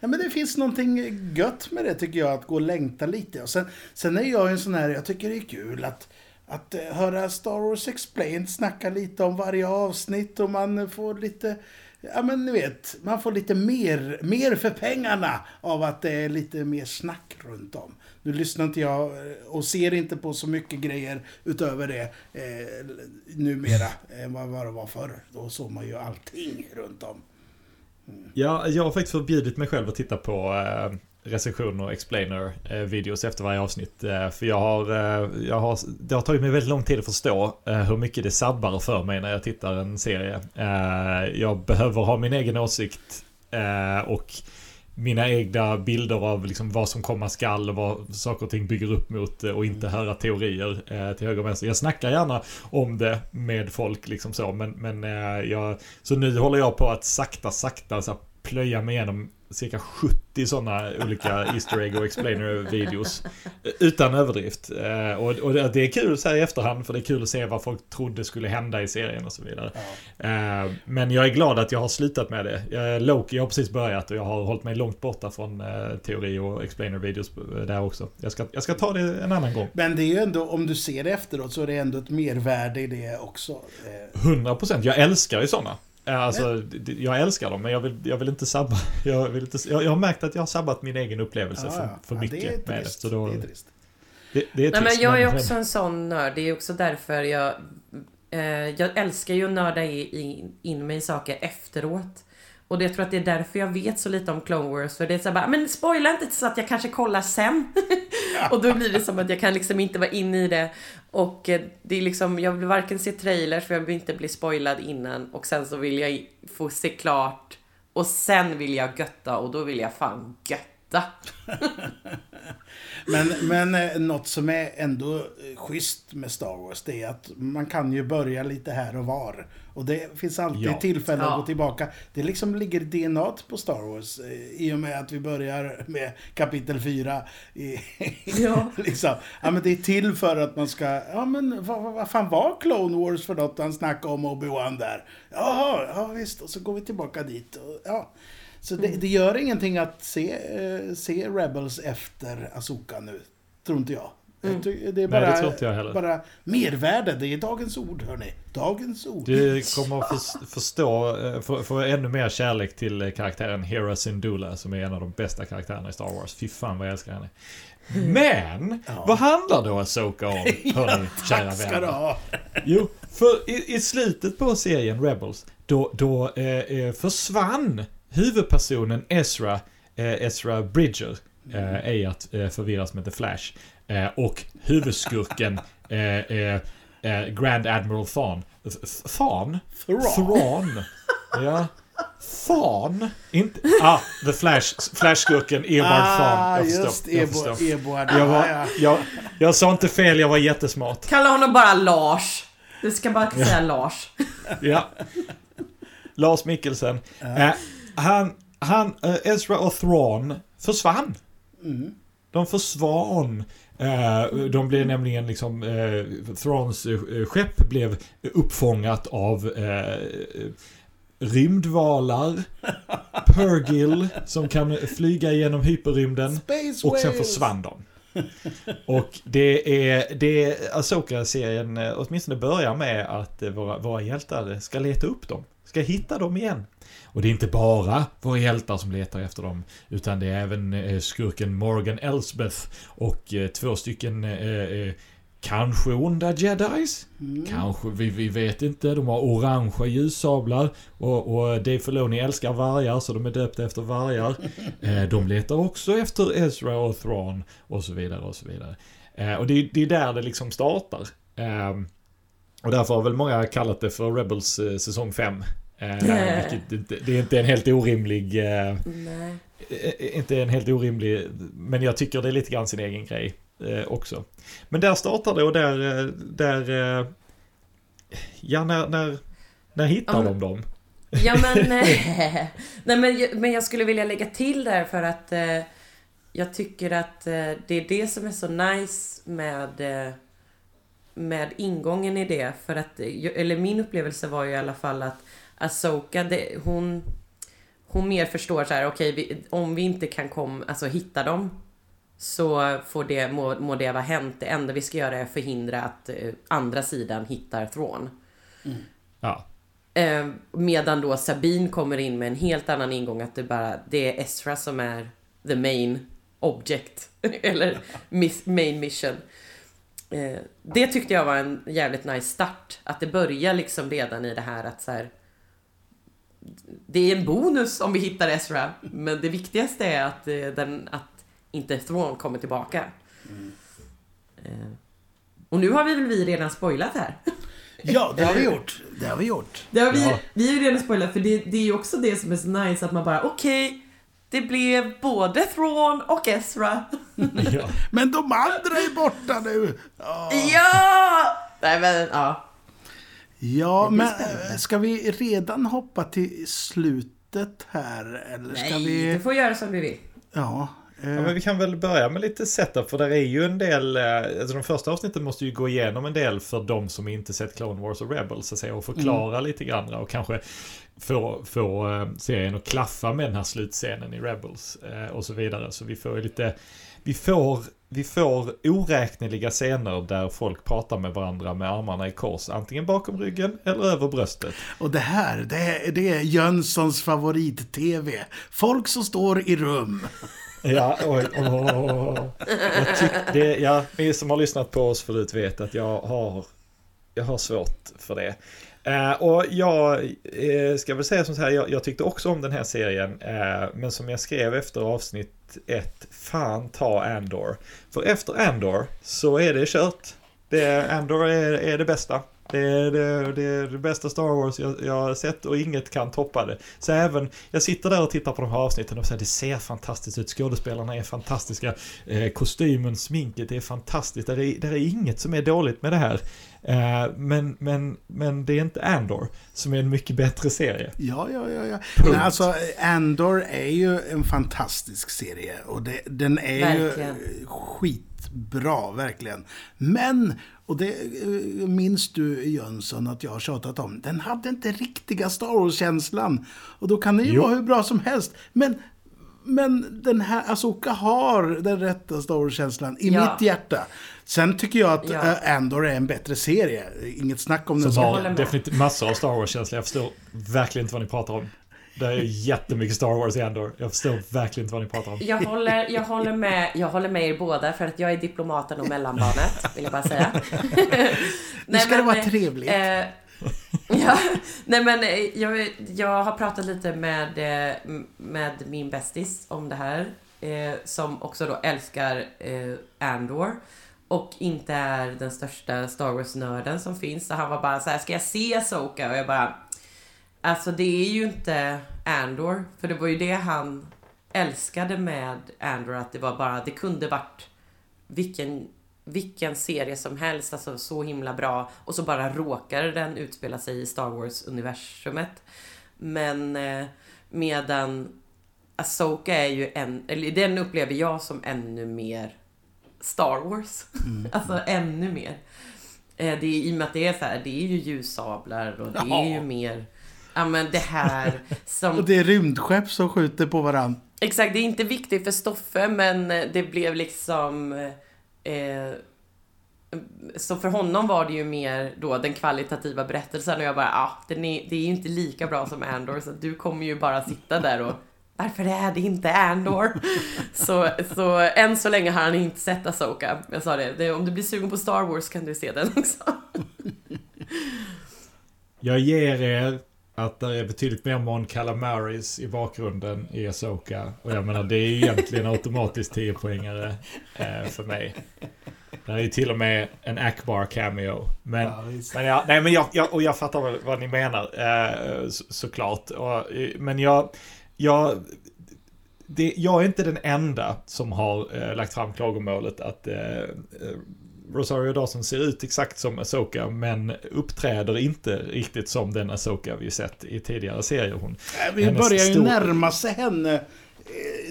S1: Nej, men det finns någonting gött med det tycker jag, att gå och längta lite. Och sen, sen är jag en sån här, jag tycker det är kul att, att eh, höra Star Wars Explained snacka lite om varje avsnitt och man får lite, ja men ni vet, man får lite mer, mer för pengarna av att det är lite mer snack runt om. Nu lyssnar inte jag eh, och ser inte på så mycket grejer utöver det eh, numera <laughs> än vad, vad det var förr. Då såg man ju allting runt om.
S2: Ja, jag har faktiskt förbjudit mig själv att titta på eh, recensioner och explainer eh, videos efter varje avsnitt. Eh, för jag har, eh, jag har, det har tagit mig väldigt lång tid att förstå hur mycket det sabbar för mig när jag tittar en serie. Jag behöver ha min egen åsikt och mina egna bilder av liksom vad som komma skall och vad saker och ting bygger upp mot och inte höra teorier eh, till höger och vänster. Jag snackar gärna om det med folk liksom så men, men eh, jag, så nu håller jag på att sakta sakta så här, plöja mig igenom cirka 70 sådana olika Easter Egg och Explainer-videos. Utan överdrift. Eh, Och, det är kul så här i efterhand, för det är kul att se vad folk trodde skulle hända i serien och så vidare. Eh, Men jag är glad att jag har slutat med det. Jag- Loki har precis börjat och jag har hållit mig långt borta från eh, teori och Explainer-videos eh, där också. Jag ska, jag ska ta det en annan gång.
S1: Men det är ju ändå, om du ser det efteråt, så är det ändå ett mervärde i det också. Eh,
S2: 100% Jag älskar ju sådana. Alltså, d- d- jag älskar dem men jag vill, jag vill inte sabba. <laughs> Jag, vill inte, jag, jag har märkt att jag har sabbat min egen upplevelse
S1: ja,
S2: för, för
S1: Ja,
S2: mycket
S1: det
S2: med det.
S1: trist.
S2: Så då,
S1: Det är trist.
S2: det, det är
S3: Nej, men
S2: trist,
S3: jag är också en sån nörd. Det är också därför jag... Eh, jag älskar ju att nörda i, i, in mig i saker efteråt. Och det, jag tror att det är därför jag vet så lite om Clone Wars. För det är så bara, men spoila inte så att jag kanske kollar sen. <laughs> och då blir det som att jag kan liksom inte vara inne i det. Och eh, det är liksom, jag vill varken se trailers för jag vill inte bli spoilad innan. Och sen så vill jag få se klart. Och sen vill jag götta och då vill jag fan götta. <laughs>
S1: Men, men eh, något som är ändå eh, schysst med Star Wars, det är att man kan ju börja lite här och var. Och det finns alltid
S2: Ja.
S1: tillfälle
S3: Ja.
S1: att gå tillbaka. Det liksom ligger DNA på Star Wars. eh, I och med att vi börjar med kapitel 4. I, <laughs>
S3: Ja.
S1: liksom. ja, men det är till för att man ska... Ja, men vad, vad, vad fan var Clone Wars för något? Han snackade om Obi-Wan där. Jaha, ja visst. Och så går vi tillbaka dit. Och, ja. Så det, det gör ingenting att se, eh, se Rebels efter Asoka nu. Tror inte jag. Ty- Det är bara,
S2: det tror inte jag heller.
S1: bara mervärde. Det är dagens ord, hörni. Dagens ord.
S2: Du kommer att förs- förstå, eh, få, ännu mer kärlek till eh, karaktären Hera Syndulla som är en av de bästa karaktärerna i Star Wars. Fy fan vad jag älskar henne. Men, vad handlar då Asoka om? <laughs> Hörni, kära
S1: Tack ska du
S2: vänner.
S1: ha.
S2: Jo, för i, i slutet på serien Rebels, då, då eh, försvann huvudpersonen Ezra, eh, Ezra Bridger, eh, är att eh, förvirras med The Flash. Eh, och huvudskurken eh, eh, eh, Grand Admiral Thrawn. Th- th- Thrawn? <laughs> Ja. Thrawn? Inte... Ah, The Flash. Flash-skurken Eobard.
S1: Ah,
S2: Jag förstår.
S1: just
S2: Jag förstår. Jag,
S1: Ja,
S2: var,
S1: ja.
S2: jag, jag sa inte fel, jag var jättesmart.
S3: Kalla honom bara Lars. Du ska bara säga Lars.
S2: Ja. Lars Mikkelsen. Eh, han, han, eh, Ezra och Thrawn försvann. De försvann. Eh, de blev nämligen liksom, eh, Thrawns skepp blev uppfångat av rymdvalar. <laughs> Purgil som kan flyga genom hyperrymden.
S1: Space
S2: Och sen försvann de. Och det är, det är Asoka-serien åtminstone börjar med att våra, våra hjältar ska leta upp dem. Ska hitta dem igen. Och det är inte bara våra hjältar som letar efter dem. Utan det är även eh, skurken Morgan Elsbeth och eh, två stycken eh, Kanske onda jedis? Kanske, vi, vi vet inte. De har orangea ljussablar. Och, och Dave Filoni älskar vargar så de är döpta efter vargar. <laughs> De letar också efter Ezra och Thrawn och så vidare och så vidare. Och det, det är där det liksom startar. Eh, och därför har väl många kallat det för Rebels säsong 5. Eh, vilket det är inte en helt orimlig... Eh,
S3: Nej.
S2: eh, inte en helt orimlig, men jag tycker det är lite grann sin egen grej också. Men där startar det och där, där ja när, när, när hittar
S3: Ja,
S2: de dem?
S3: Ja men, <laughs> <laughs> nej, men, men jag skulle vilja lägga till där för att jag tycker att det är det som är så nice med, med ingången i det. För att, eller min upplevelse var ju i alla fall att Asoka, det, hon, hon mer förstår så här, okej, vi, om vi inte kan kom, alltså, hitta dem så får det, må, må det vara hänt. Det enda vi ska göra är förhindra att eh, andra sidan hittar Thrawn.
S2: Ja,
S3: Eh, medan då Sabine kommer in med en helt annan ingång att det bara det är Ezra som är the main object. <laughs> Eller miss, main mission. Eh, det tyckte jag var en jävligt nice start. Att det börjar liksom redan i det här att så här. Det är en bonus om vi hittar Ezra. Men det viktigaste är att, eh, den, att inte Thrawn kommer tillbaka. Eh, och nu har vi väl vi redan spoilat här. <laughs>
S1: Ja, det har vi gjort. Det har vi gjort.
S3: Det har vi,
S2: Ja.
S3: vi har ju redan spoilat för det, det är ju också det som är så nice att man bara okej, det blev både Thrawn och Ezra. <laughs>
S2: ja.
S1: Men de andra är borta nu. Ja,
S3: Ja! Nej men ja.
S1: Ja men
S3: spännande.
S1: eh, ska vi redan hoppa till slutet här? Eller ska
S3: Nej,
S1: vi...
S3: du får göra som du vill.
S1: Ja. eh,
S2: Ja, men vi kan väl börja med lite setup, för där är ju en del, eh, alltså de första avsnitten måste ju gå igenom en del för de som inte sett Clone Wars och Rebels, så att säga, och förklara lite grann och kanske få, få serien att klaffa med den här slutscenen i Rebels och så vidare. Så vi får ju lite, vi får, vi får oräkneliga scener där folk pratar med varandra med armarna i kors, antingen bakom ryggen eller över bröstet.
S1: Och det här, det är, det är Jönssons favorit-tv. Folk som står i rum. <laughs>
S2: Ja, oj, åh. Jag tyck, det, ja, ni som har lyssnat på oss förut vet att jag har, jag har svårt för det. Eh, och jag eh, ska väl säga som så här, jag, jag tyckte också om den här serien, eh, men som jag skrev efter avsnitt ett, fan ta Andor. För efter Andor så är det kört. Det, Andor är, är det bästa. Det är det, det är det bästa Star Wars jag, jag har sett och inget kan toppa det. Så även, jag sitter där och tittar på de här avsnitten och säger det ser fantastiskt ut, skådespelarna är fantastiska, eh, kostymen, sminket det är fantastiskt, det är, det är inget som är dåligt med det här. Eh, men, men, men det är inte Andor, som är en mycket bättre serie.
S1: Ja, ja, ja. ja.
S2: Punkt.
S1: Men alltså, Andor är ju en fantastisk serie. Och det, den är
S3: Verkligen.
S1: ju skitbra, verkligen. Men, och det eh, minns du Jönsson att jag har tjatat om, den hade inte riktiga Star Wars-känslan. Och då kan den ju
S2: Jo.
S1: vara hur bra som helst. Men, men den här Asoka har den rätta Star Wars-känslan i
S3: Ja.
S1: mitt hjärta. Sen tycker jag att
S3: Ja.
S1: eh, Andor är en bättre serie. Inget snack om den
S2: Som har definitivt massor av Star Wars-känsla. Jag förstår verkligen inte vad ni pratar om. Det är jättemycket Star Wars i Andor. Jag förstår verkligen inte vad ni pratar om.
S3: Jag håller, jag, håller med, jag håller med er båda för att jag är diplomaten och mellanbarnet, vill jag bara säga. <laughs>
S1: Nu ska det vara trevligt.
S3: Eh, ja, nej men eh, jag, jag har pratat lite med, eh, med min bästis om det här. Eh, som också då älskar eh, Andor. Och inte är den största Star Wars-nörden som finns. Så han var bara så här, ska jag se Asoka? Och jag bara, alltså det är ju inte Andor. För det var ju det han älskade med Andor. Att det var bara, det kunde varit vilken, vilken serie som helst, alltså så himla bra. Och så bara råkade den utspela sig i Star Wars-universumet. Men eh, medan Asoka är ju en, eller den upplever jag som ännu mer Star Wars. <laughs> alltså ännu mer. Eh, det är, I och med att det är så här, det är ju ljussablar och det är ju mer, ja men det här som...
S1: Och det är rymdskepp som skjuter på varandra.
S3: Exakt, det är inte viktigt för Stoffe men eh, det blev liksom... Eh, så för honom var det ju mer då den kvalitativa berättelsen och jag bara, ah, den är, det är ju inte lika bra som Andor så du kommer ju bara sitta där och varför är det inte Andor? <laughs> så, så än så länge har han inte sett Asoka. Jag sa det, det, om du blir sugen på Star Wars kan du se den också.
S2: Jag ger er att det är betydligt mer Mon Calamaris i bakgrunden i Asoka. Och jag menar, det är egentligen automatiskt 10-poängare eh, för mig. Det är ju till och med en Akbar cameo. Men,
S1: Ja,
S2: men, ja, nej, men jag, jag, och jag fattar vad, vad ni menar, eh, så, såklart. Och, eh, men jag... jag det, jag är inte den enda som har eh, lagt fram klagomålet att eh, eh, Rosario Dawson ser ut exakt som Asoka men uppträder inte riktigt som den Asoka vi sett i tidigare serier. Hon,
S1: Äh, Vi börjar ju
S2: stor-
S1: närma sig henne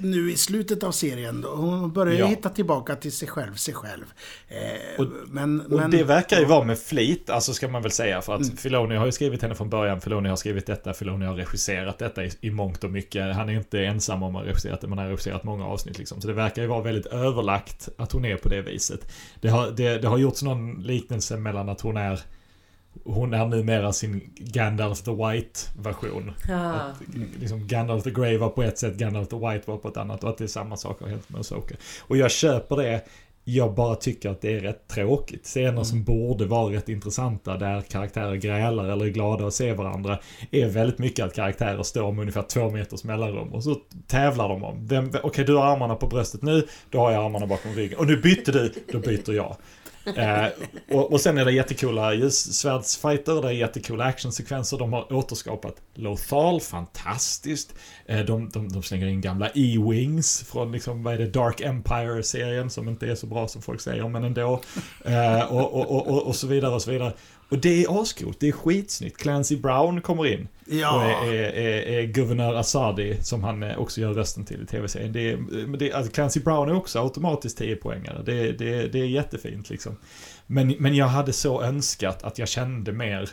S1: nu i slutet av serien. Hon börjar
S2: Ja.
S1: hitta tillbaka till sig själv, sig själv. Eh,
S2: Och-
S1: men,
S2: Och
S1: men,
S2: det verkar ju vara med flit, alltså ska man väl säga. För att Filoni har ju skrivit henne från början, Filoni har skrivit detta, Filoni har regisserat detta i, i mångt och mycket. Han är inte ensam om att ha regisserat det, man har regisserat många avsnitt liksom. Så det verkar ju vara väldigt överlagt att hon är på det viset. Det har, det, det har gjorts någon liknelse mellan att hon är hon är numera sin Gandalf the White-version. Att, liksom Gandalf the Grey var på ett sätt, Gandalf the White var på ett annat och att det är samma sak har hänt med Asoka. Och jag köper det, jag bara tycker att det är rätt tråkigt. Scener som borde vara rätt intressanta där karaktärer grälar eller är glada att se varandra är väldigt mycket att karaktärer står med ungefär två meters mellanrum och så tävlar de om. Okej, du har armarna på bröstet nu, då har jag armarna bakom ryggen. Och nu bytte du, då byter jag. Eh, och, och sen är det jättekula ljussvärdsfighter, det är jättekula actionsekvenser. De har återskapat Lothal, fantastiskt. Eh, de, de, de slänger in gamla E-Wings från liksom, vad är det, Dark Empire-serien som inte är så bra som folk säger, men ändå. Eh, och, och, och, och, och så vidare och så vidare. Och det är ascoolt, det är skitsnyggt. Clancy Brown kommer in.
S1: Ja.
S2: Och är, är, är, är guvernör Asadi, som han också gör rösten till i tv-serien. Det det, alltså Clancy Brown är också automatiskt 10-poängare. Det, det, det är jättefint liksom. Men, men jag hade så önskat att jag kände mer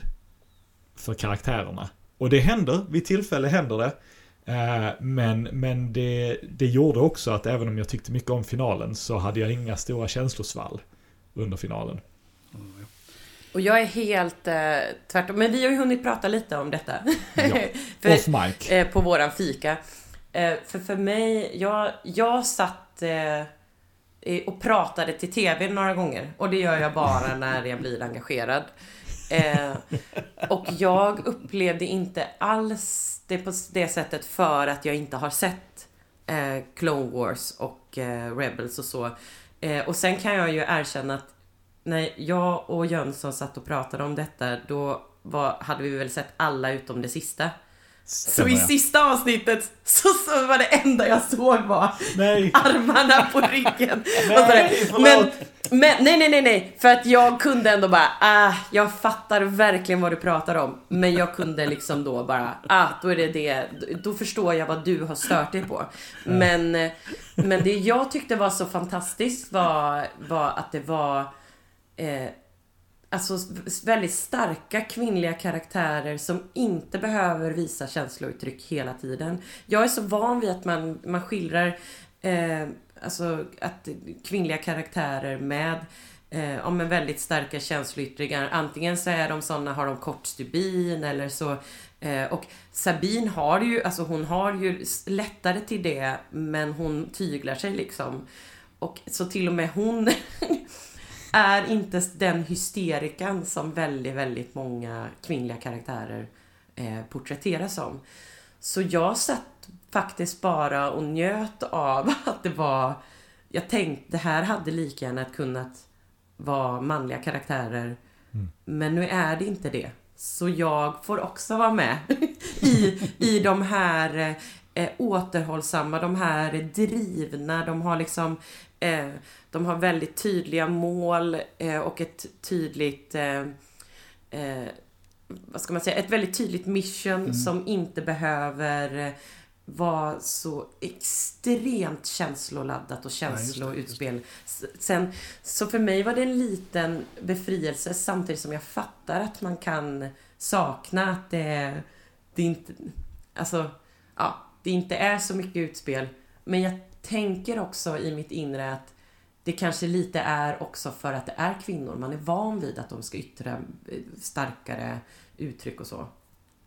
S2: för karaktärerna. Och det händer, vid tillfälle händer det. Eh, Men, men det, det gjorde också att även om jag tyckte mycket om finalen så hade jag inga stora känslosvall under finalen.
S3: Och jag är helt eh, tvärtom. Men vi har ju hunnit prata lite om detta.
S2: Ja. <laughs>
S3: För-
S2: Off mic.
S3: eh, på våran fika. Eh, för för mig, jag, jag satt eh, och pratade till TV några gånger. Och det gör jag bara <laughs> när jag blir engagerad. Eh, och jag upplevde inte alls det på det sättet för att jag inte har sett eh, Clone Wars och Rebels och så. Och sen kan jag ju erkänna att när jag och Jönsson satt och pratade om detta, då var, hade vi väl sett alla utom det sista. Så
S2: Stämmer
S3: i
S2: jag.
S3: sista avsnittet så, så var det enda jag såg var
S2: Nej! <laughs>
S3: armarna på ryggen. <laughs>
S2: Nej,
S3: men, men nej, nej, nej, nej. För att jag kunde ändå bara, ah, jag fattar verkligen vad du pratar om. Men jag kunde liksom då bara, ah, då är det det. Då förstår jag vad du har stört dig på. Men, men det jag tyckte var så fantastiskt var, var att det var eh, alltså väldigt starka kvinnliga karaktärer som inte behöver visa känslouttryck hela tiden. Jag är så van vid att man, man skildrar eh, alltså att kvinnliga karaktärer med eh, om en väldigt starka känsloyttringar. Antingen så är de såna, har de kort stubin eller så eh, och Sabine har ju, alltså hon har ju lättare till det men hon tyglar sig liksom. Och så till och med hon <laughs> är inte den hysterikan som väldigt, väldigt många kvinnliga karaktärer eh, porträtteras som. Så jag satt faktiskt bara och njöt av <laughs> att det var... Jag tänkte, det här hade lika gärna kunnat vara manliga karaktärer. Men nu är det inte det. Så jag får också vara med <laughs> i, i de här eh, återhållsamma, de här drivna, de har liksom de har väldigt tydliga mål eh, och ett tydligt eh, eh, vad ska man säga, ett väldigt tydligt mission som inte behöver eh, vara så extremt känsloladdat och känsloutspel. Sen, så för mig var det en liten befrielse samtidigt som jag fattar att man kan sakna att det, det inte, alltså, ja, det inte är så mycket utspel. Men jag tänker också i mitt inre att det kanske lite är också för att det är kvinnor. Man är van vid att de ska yttra eh, starkare uttryck och så.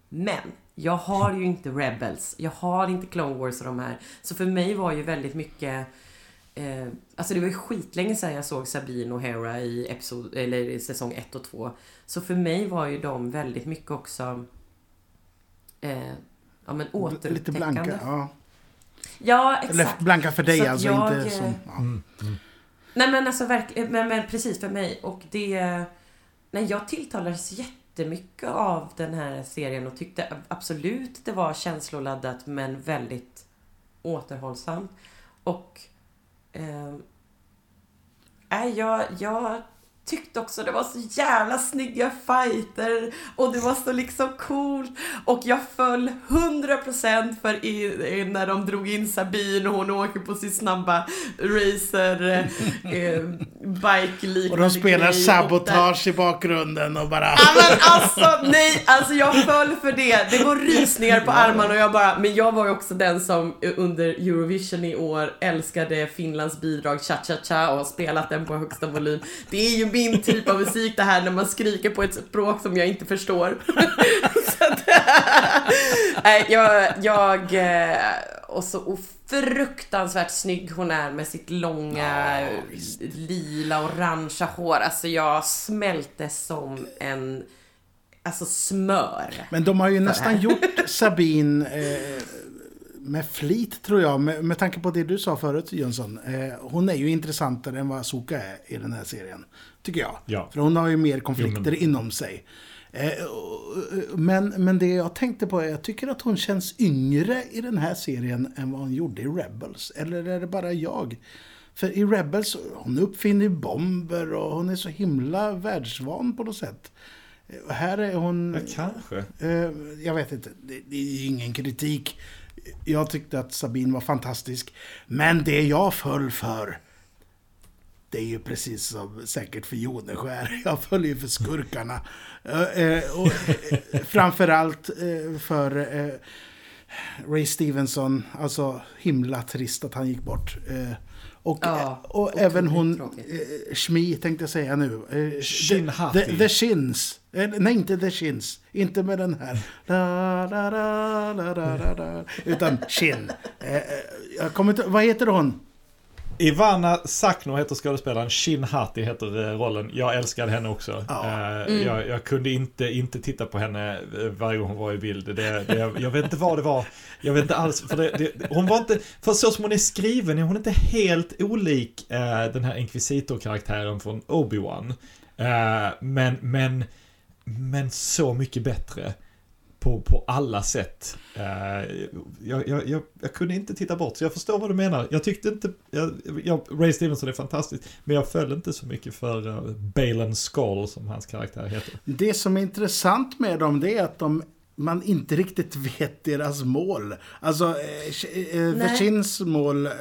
S3: Men jag har ju inte Rebels, jag har inte Clone Wars och de här. Så för mig var ju väldigt mycket eh, Alltså det var ju skitlänge sedan jag såg Sabine och Hera i, episod, eller i säsong 1 och 2. Så för mig var ju de väldigt mycket också eh, Ja men återupptäckande.
S1: Lite blanka. Ja.
S3: Ja, exakt.
S1: Eller blanka för dig
S3: Så att
S1: alltså,
S3: jag,
S1: inte
S3: eh,
S1: som... Ja.
S3: Nej men alltså verkligen, men, men precis för mig. Och det... Nej, jag tilltalades jättemycket av den här serien och tyckte absolut det var känsloladdat men väldigt återhållsamt. Och... Eh, nej, jag, jag tyckte också det var så jävla snygga fighter och det var så liksom coolt och jag föll 100% för i, i, när de drog in Sabine och hon åker på sin snabba racer eh, eh, bike liknande
S1: Och de spelar sabotage i bakgrunden och bara...
S3: Ja men alltså nej, alltså jag föll för det. Det går rysningar på armarna och jag bara, men jag var ju också den som under Eurovision i år älskade Finlands bidrag Cha Cha Cha och har spelat den på högsta volym. Det är ju min typ av musik det här när man skriker på ett språk som jag inte förstår. <laughs> Att, nej, jag, jag, eh, och så och fruktansvärt snygg hon är med sitt långa lila orangea hår. Alltså jag smälte som en, alltså smör.
S1: Men de har ju nästan gjort Sabine eh, med flit tror jag. Med, med tanke på det du sa förut Jönsson. Eh, hon är ju intressantare än vad Soka är i den här serien. Tycker jag.
S2: Ja.
S1: För hon har ju mer konflikter
S2: Jo, men-
S1: inom sig. Eh, och- men, men det jag tänkte på är, jag tycker att hon känns yngre i den här serien än vad hon gjorde i Rebels. Eller är det bara jag? För i Rebels, hon uppfinner bomber och hon är så himla världsvan på något sätt. Här är hon...
S2: Ja, kanske.
S1: Eh, jag vet inte, det är ingen kritik. Jag tyckte att Sabine var fantastisk. Men det jag föll för, det är ju precis som säkert för Joneskär. <laughs> Jag föll ju för skurkarna. Eh, eh, och, eh, framförallt eh, för eh, Ray Stevenson. Alltså himla trist att han gick bort. Eh, och
S3: Ja,
S1: och
S3: otroligt
S1: även hon,
S3: tråkigt.
S1: eh, Shmi tänkte jag säga nu. Eh,
S2: Shin
S1: the, the, the Shins. Eh, nej, inte The Shins. Inte med den här. La, la, la, la, la, la, la. Utan Shin. Jag kommer inte, vad heter hon?
S2: Ivana Sakno heter skådespelaren, Shin Hati heter eh, rollen. Jag älskade henne också.
S1: Ja.
S2: Eh, Jag, jag kunde inte, inte titta på henne eh, varje gång hon var i bild. Det, det, jag vet inte vad det var. Jag vet inte alls. För det, hon var inte, för så som hon är skriven är hon inte helt olik den här inkvisitor-karaktären från Obi-Wan. Men, men, men så mycket bättre. På, på alla sätt. Eh, jag, jag, jag, jag kunde inte titta bort, så jag förstår vad du menar. Jag tyckte inte... Jag, jag, Ray Stevenson är fantastisk, men jag föll inte så mycket för uh, Balen Skull, som hans karaktär heter.
S1: Det som är intressant med dem det är att de, man inte riktigt vet deras mål. Alltså, eh, Sh- eh. Vachins mål eh,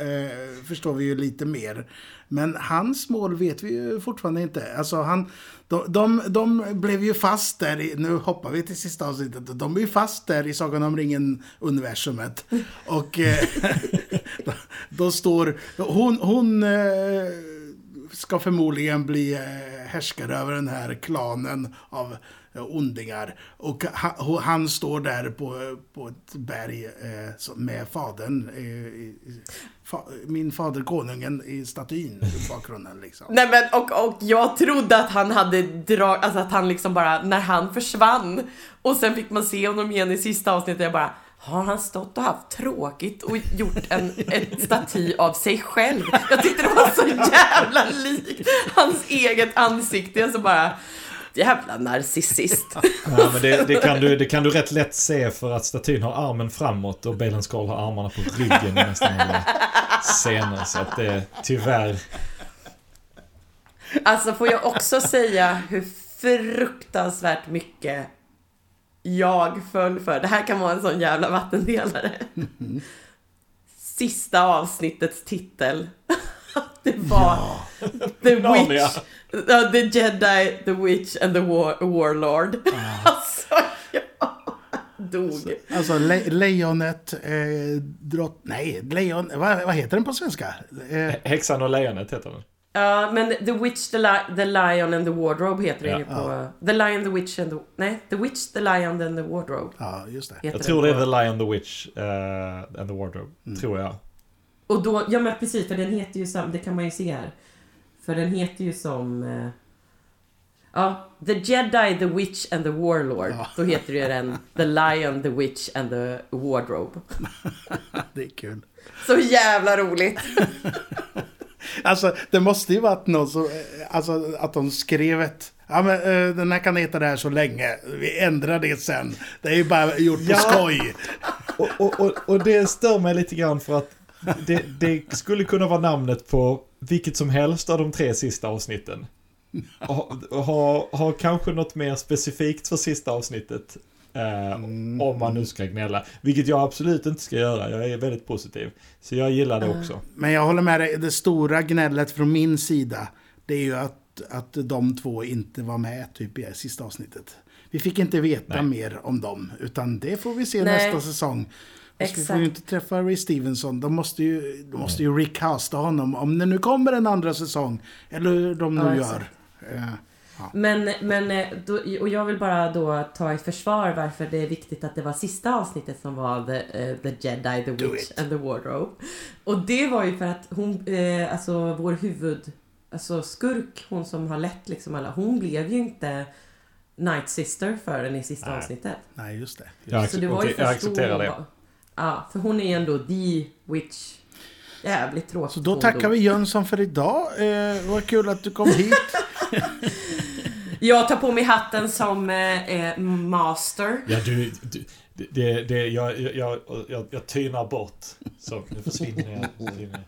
S1: förstår vi ju lite mer. Men hans mål vet vi ju fortfarande inte. Alltså han, de, de, de blev ju fast där, i, nu hoppar vi till sista avsnittet, de är ju fast där i Sagan om ringen-universumet. <laughs> Och eh, då, <laughs> då står, hon, hon eh, ska förmodligen bli eh, härskare över den här klanen av Eh, ondingar. Och han står där på, på ett berg eh, med fadern, eh, min fader konungen i statyn i bakgrunden liksom.
S3: Nej men och, och jag trodde att han hade drag, alltså att han liksom bara, när han försvann och sen fick man se honom igen i sista avsnittet, jag bara har han stått och haft tråkigt och gjort en, en staty av sig själv? Jag tyckte det var så jävla likt hans eget ansikte. Jag så bara, jävla narcissist. <laughs>
S2: Ja, men det, det, kan du, det kan du rätt lätt se för att statyn har armen framåt och Balen Skull har armarna på ryggen i nästan alla scener. Så att det tyvärr...
S3: Alltså får jag också säga hur fruktansvärt mycket jag föll för. Det här kan vara en sån jävla vattendelare. Sista avsnittets titel. <laughs> Det var The
S2: Narnia.
S3: Witch, uh, The Jedi, The Witch and the war, Warlord. <laughs> Alltså, jag dog.
S1: Alltså le, lejonet, eh, drott... Nej, lejon... Vad, vad heter den på svenska? Eh,
S2: Häxan och lejonet heter den.
S3: Ja, men The Witch, the, Li- the Lion and the Wardrobe heter det
S2: Ja.
S3: ju på... The Lion, the Witch and the... Nej, The Witch, the Lion and the Wardrobe.
S1: ja, just det.
S2: Jag tror det är The Lion, The Witch eh, and the Wardrobe. Tror jag.
S3: Och då, ja men precis, för den heter ju som, det kan man ju se här. För den heter ju som... eh, Ja, The Jedi, The Witch and the Warlord.
S1: Ja.
S3: Då heter det den The Lion, The Witch and the Wardrobe. <laughs>
S1: Det är kul.
S3: Så jävla roligt! <laughs>
S1: Alltså, det måste ju varit någon som... eh, Alltså, att de skrev ett... Ja, men eh, den här kan heta det här så länge. Vi ändrar det sen. Det är ju bara gjort på
S2: Ja.
S1: skoj.
S2: Och, och, och, och det stör mig lite grann för att det, det skulle kunna vara namnet på vilket som helst av de tre sista avsnitten. Ha, ha, ha kanske något mer specifikt för sista avsnittet. Eh, Om man nu ska gnälla. Vilket jag absolut inte ska göra. Jag är väldigt positiv. Så jag gillar det också.
S1: Men jag håller med dig. Det stora gnället från min sida. Det är ju att, att de två inte var med typ i sista avsnittet. Vi fick inte veta
S2: Nej.
S1: mer om dem. Utan det får vi se
S3: Nej.
S1: nästa säsong. Och så vi får
S3: Exakt.
S1: ju inte träffa Ray Stevenson. De måste ju, de måste ju recasta honom. Om det nu kommer en andra säsong. Eller hur de nu
S3: Ja,
S1: gör.
S3: exakt.
S1: Eh,
S3: Men, men eh, då, och jag vill bara då ta i försvar varför det är viktigt att det var sista avsnittet som var The, eh, the Jedi, The Witch
S1: it.
S3: and the Wardrobe. Och det var ju för att hon, eh, alltså vår huvud, alltså skurk, hon som har lett liksom alla, hon blev ju inte Night Sister förrän i sista
S2: Nej.
S3: avsnittet.
S1: nej, just det.
S2: Jag,
S3: Så det var ju
S2: jag accepterar det.
S3: Ja, för hon är ju ändå the Witch. Jävligt tråkigt.
S1: Så då tackar vi Jönsson för idag. Eh, vad kul att du kom hit. <laughs>
S3: Jag tar på mig hatten som eh, eh, master.
S2: Ja, du, du det, det, jag, jag, jag, jag, jag tynar bort. Så nu försvinner jag. försvinner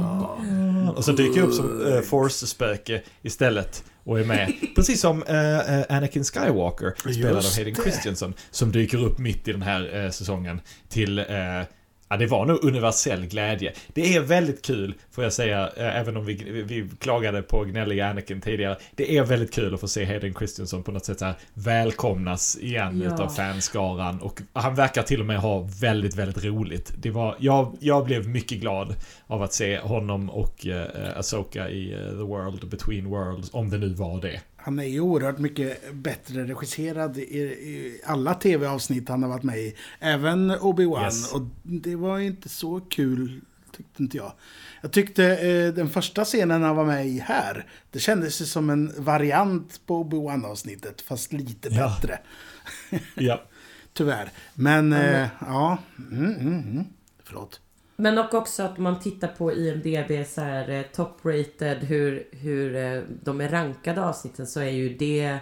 S2: jag. Och så dyker jag upp som uh, Force-spöke istället. Och är med. <laughs> Precis som eh, eh, Anakin Skywalker, spelad av
S1: Just
S2: Hayden
S1: det.
S2: Christensen, som dyker upp mitt i den här eh, säsongen till eh, Ja, det var nog universell glädje. Det är väldigt kul, får jag säga, eh, även om vi, vi, klagade på gnälliga Anakin tidigare. Det är väldigt kul att få se Hayden Christensen på något sätt här välkomnas igen
S3: Ja.
S2: utav fanskaran. Och han verkar till och med ha väldigt, väldigt roligt. Det var, jag, jag blev mycket glad av att se honom och eh, Asoka i eh, The World Between Worlds, om det nu var det.
S1: Han är ju oerhört mycket bättre regisserad i, i alla tv-avsnitt han har varit med i. Även Obi-Wan.
S2: Yes.
S1: Och det var inte så kul, tyckte inte jag. Jag tyckte eh, den första scenen han var med i här, det kändes ju som en variant på Obi-Wan-avsnittet, fast lite
S2: Ja.
S1: bättre.
S2: Ja. <laughs>
S1: Tyvärr. Men, eh, ja. Mm, mm, mm. Förlåt.
S3: Men och också att man tittar på IMDB så här eh, top-rated hur, hur eh, de är rankade avsnitten så är ju det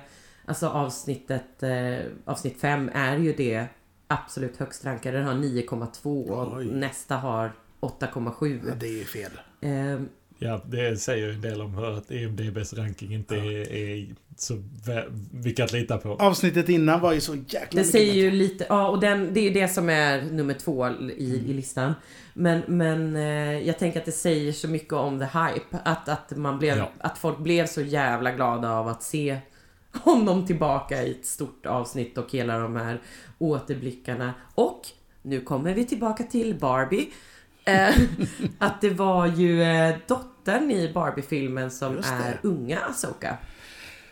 S3: Alltså avsnittet eh, Avsnitt 5 är ju det absolut högst rankade. Den har 9,2 och
S1: Oj.
S3: nästa har 8,7.
S1: Ja, det är fel.
S2: Ja, det säger ju en del om hur att EMDBs ranking inte är, är så mycket att lita på.
S1: Avsnittet innan var ju så jäkla
S3: Det
S1: mycket
S3: säger
S1: bättre.
S3: ju lite, ja och den, det är ju det som är nummer två i, i listan. Men, men eh, jag tänker att det säger så mycket om the hype. Att, att, man blev,
S2: Ja.
S3: att folk blev så jävla glada av att se <laughs> honom tillbaka i ett stort avsnitt och hela de här återblickarna. Och nu kommer vi tillbaka till Barbie. Eh, <laughs> att det var ju eh, dottern i Barbie-filmen som är unga Asoka.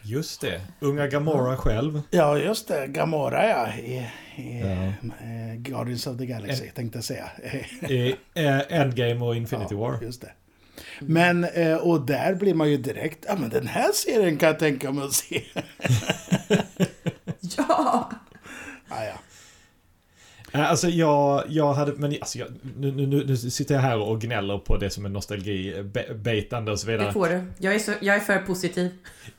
S2: Just det. Unga Gamora själv.
S1: Ja, just det. Gamora ja. I, i
S2: Ja.
S1: eh, Guardians of the Galaxy, tänkte jag säga.
S2: I Endgame och Infinity War.
S1: Just det. Men, och där blir man ju direkt, ja men den här serien kan jag tänka mig att se. <laughs>
S3: Ja!
S1: Ja, ja.
S2: Eh, Alltså jag, jag hade, men alltså jag, nu, nu, nu, sitter jag här och gnäller på det som är nostalgi, be- betande och så vidare.
S3: Det får du. Jag är, så, jag är för positiv.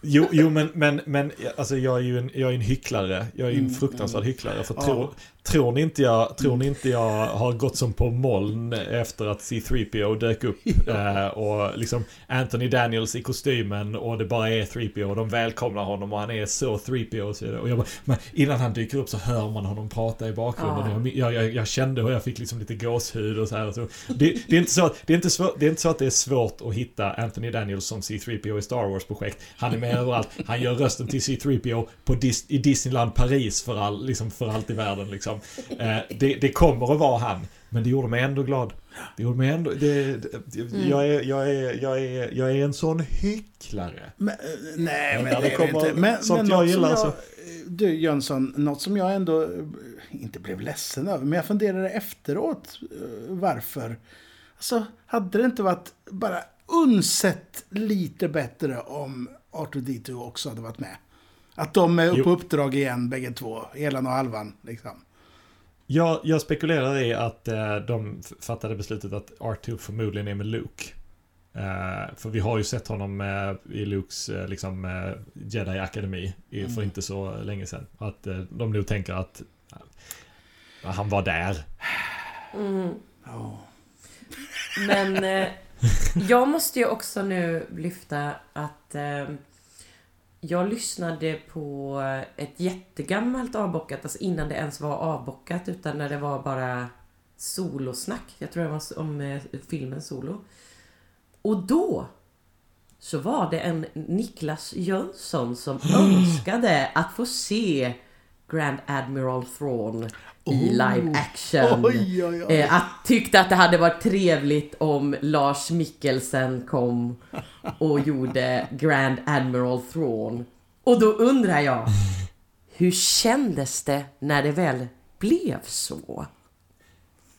S2: Jo, jo men, men, men alltså jag är ju en, jag är en hycklare. Jag är ju en fruktansvärd hycklare. För
S1: Ja.
S2: Tror, ni inte jag, tror ni inte jag har gått som på moln efter att C3PO dök upp? <laughs> eh, och liksom Anthony Daniels i kostymen och det bara är 3PO och de välkomnar honom och han är så 3PO och så vidare. Och jag bara, men innan han dyker upp så hör man honom prata i bakgrunden.
S3: Ja.
S2: Jag, jag, jag kände hur jag fick liksom lite gåshud och så här. Och så. Det, det, är inte så, det, är inte svår, det är inte så att det är svårt att hitta Anthony Daniels som C3PO i Star Wars-projekt. Han är med överallt. Han gör rösten till C3PO på Dis, i Disneyland Paris för, all, liksom för allt i världen. Liksom. Eh, det, det kommer att vara han. Men det gjorde mig ändå glad. Det gjorde mig ändå... Det, det, jag, är, jag, är, jag, är, jag är en sån hycklare.
S1: Men, eh, nej,
S2: Men
S1: men det
S2: kommer
S1: inte. Men,
S2: sånt
S1: men
S2: jag gillar
S1: som
S2: så-
S1: Du Jönsson, något som jag ändå eh, inte blev ledsen över, men jag funderade efteråt eh, varför. Alltså, hade det inte varit bara unsett lite bättre om R2D2 också hade varit med? Att de är på uppdrag igen, bägge två. Helan och halvan, liksom.
S2: Jag, jag spekulerar i att eh, de fattade beslutet att R2 förmodligen är med Luke. Eh, för vi har ju sett honom eh, i Lukes eh, liksom, eh, Jedi-akademi i- för inte så länge sedan. Att eh, de nog tänker att eh, han var där.
S3: Mm.
S1: Ja.
S3: Men eh, jag måste ju också nu lyfta att eh, jag lyssnade på ett jättegammalt avbockat, alltså innan det ens var avbockat utan när det var bara solosnack. Jag tror det var om eh, filmen Solo. Och då så var det en Niklas Jönsson som <gasps> önskade att få se Grand Admiral Thrawn i live action.
S1: Oj, oj, oj.
S3: Eh, att, tyckte att det hade varit trevligt om Lars Mikkelsen kom och gjorde Grand Admiral Thrawn. Och då undrar jag, hur kändes det när det väl blev så?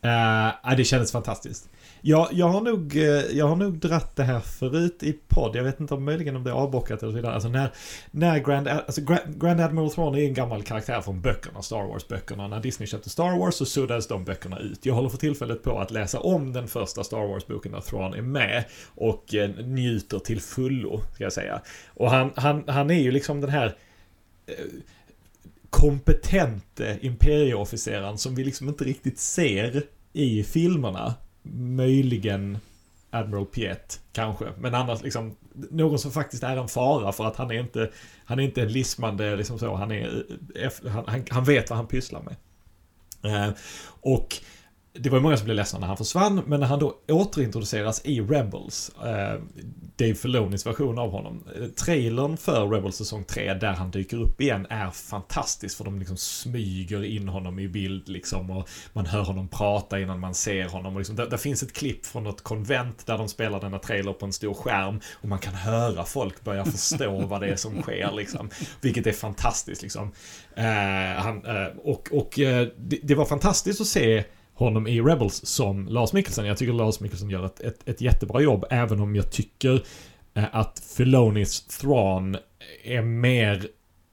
S2: Ja, det kändes fantastiskt. Jag, jag, har nog, eh, jag har nog dratt det här förut i podd. Jag vet inte om möjligen om det är avbockat eller så vidare. Alltså när, när Grand, alltså Grand, Grand Admiral Thrawn är en gammal karaktär från böckerna, Star Wars-böckerna. När Disney köpte Star Wars så suddades de böckerna ut. Jag håller för tillfället på att läsa om den första Star Wars-boken där Thrawn är med. Och eh, njuter till fullo, ska jag säga. Och han, han, han är ju liksom den här eh, kompetente imperieofficeraren som vi liksom inte riktigt ser i filmerna. Möjligen Admiral Piet, kanske. Men annars liksom, någon som faktiskt är en fara för att han är inte, han är inte en lismande, liksom så, han är, eh, eh, han, han, han vet vad han pysslar med. Eh, och det var ju många som blev ledsna när han försvann, men när han då återintroduceras i Rebels, eh, Dave Filonis version av honom, eh, trailern för Rebels säsong 3, där han dyker upp igen, är fantastisk för de liksom smyger in honom i bild liksom och man hör honom prata innan man ser honom. Och liksom, där, där finns ett klipp från något konvent där de spelar denna trailer på en stor skärm och man kan höra folk börja förstå <laughs> vad det är som sker liksom. Vilket är fantastiskt liksom. Eh, han, eh, och och eh, det, det var fantastiskt att se honom i Rebels som Lars Mikkelsen. Jag tycker Lars Mikkelsen gör ett, ett, ett jättebra jobb, även om jag tycker eh, att Filonis Thrawn är mer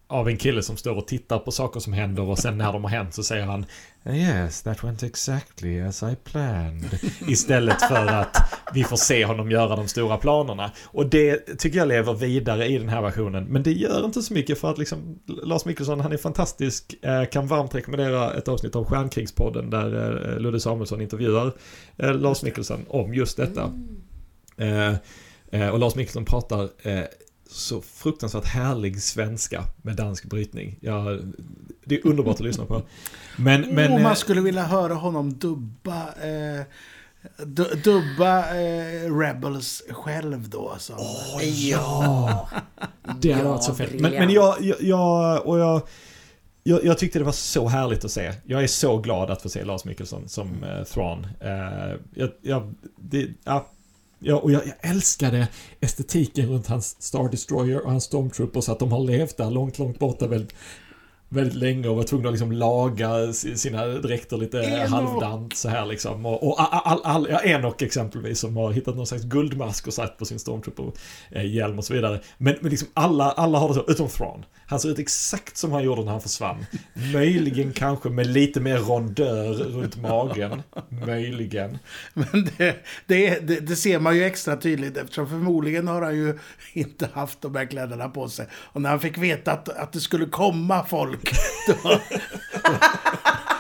S2: av en kille som står och tittar på saker som händer och sen när de har hänt så säger han Yes, that went exactly as I planned. <laughs> Istället för att vi får se honom göra de stora planerna. Och det tycker jag lever vidare i den här versionen. Men det gör inte så mycket för att liksom Lars Mikkelsen, han är fantastisk. Eh, kan varmt rekommendera ett avsnitt av Stjärnkrigspodden där eh, Ludde Samuelsson intervjuar eh, Lars Mikkelsen om just detta. Eh, eh, och Lars Mikkelsen pratar eh, så fruktansvärt härlig svenska med dansk brytning. Ja, det är underbart att lyssna på. Men, <laughs> men,
S1: oh,
S2: eh,
S1: man skulle vilja höra honom dubba, eh, du, dubba eh, Rebels själv då. Som,
S2: ja! Det hade
S3: Ja,
S2: varit så fett. Men, men jag, jag, jag, och jag, jag, jag tyckte det var så härligt att se. Jag är så glad att få se Lars Mikkelsen som eh, Thrawn. Eh, jag, jag, det, ja, ja, och jag, jag älskade estetiken runt hans Star Destroyer och hans Stormtroopers. Att de har levt där långt, långt borta väldigt, väldigt länge och var tvungna att liksom laga si- sina dräkter lite
S1: Enoch.
S2: halvdant så här liksom. Och, och all, all, all, ja, Enoch exempelvis som har hittat någon slags guldmask och satt på sin Stormtrooper-hjälm och så vidare. Men, men liksom alla, alla har det så, utom Thrawn. Han ser ut exakt som han gjorde när han försvann. Möjligen kanske med lite mer rondör runt magen. Möjligen.
S1: Men det, det, det, det ser man ju extra tydligt eftersom förmodligen har han ju <laughs> inte haft de här kläderna på sig. Och när han fick veta att, att det skulle komma folk, <laughs> då,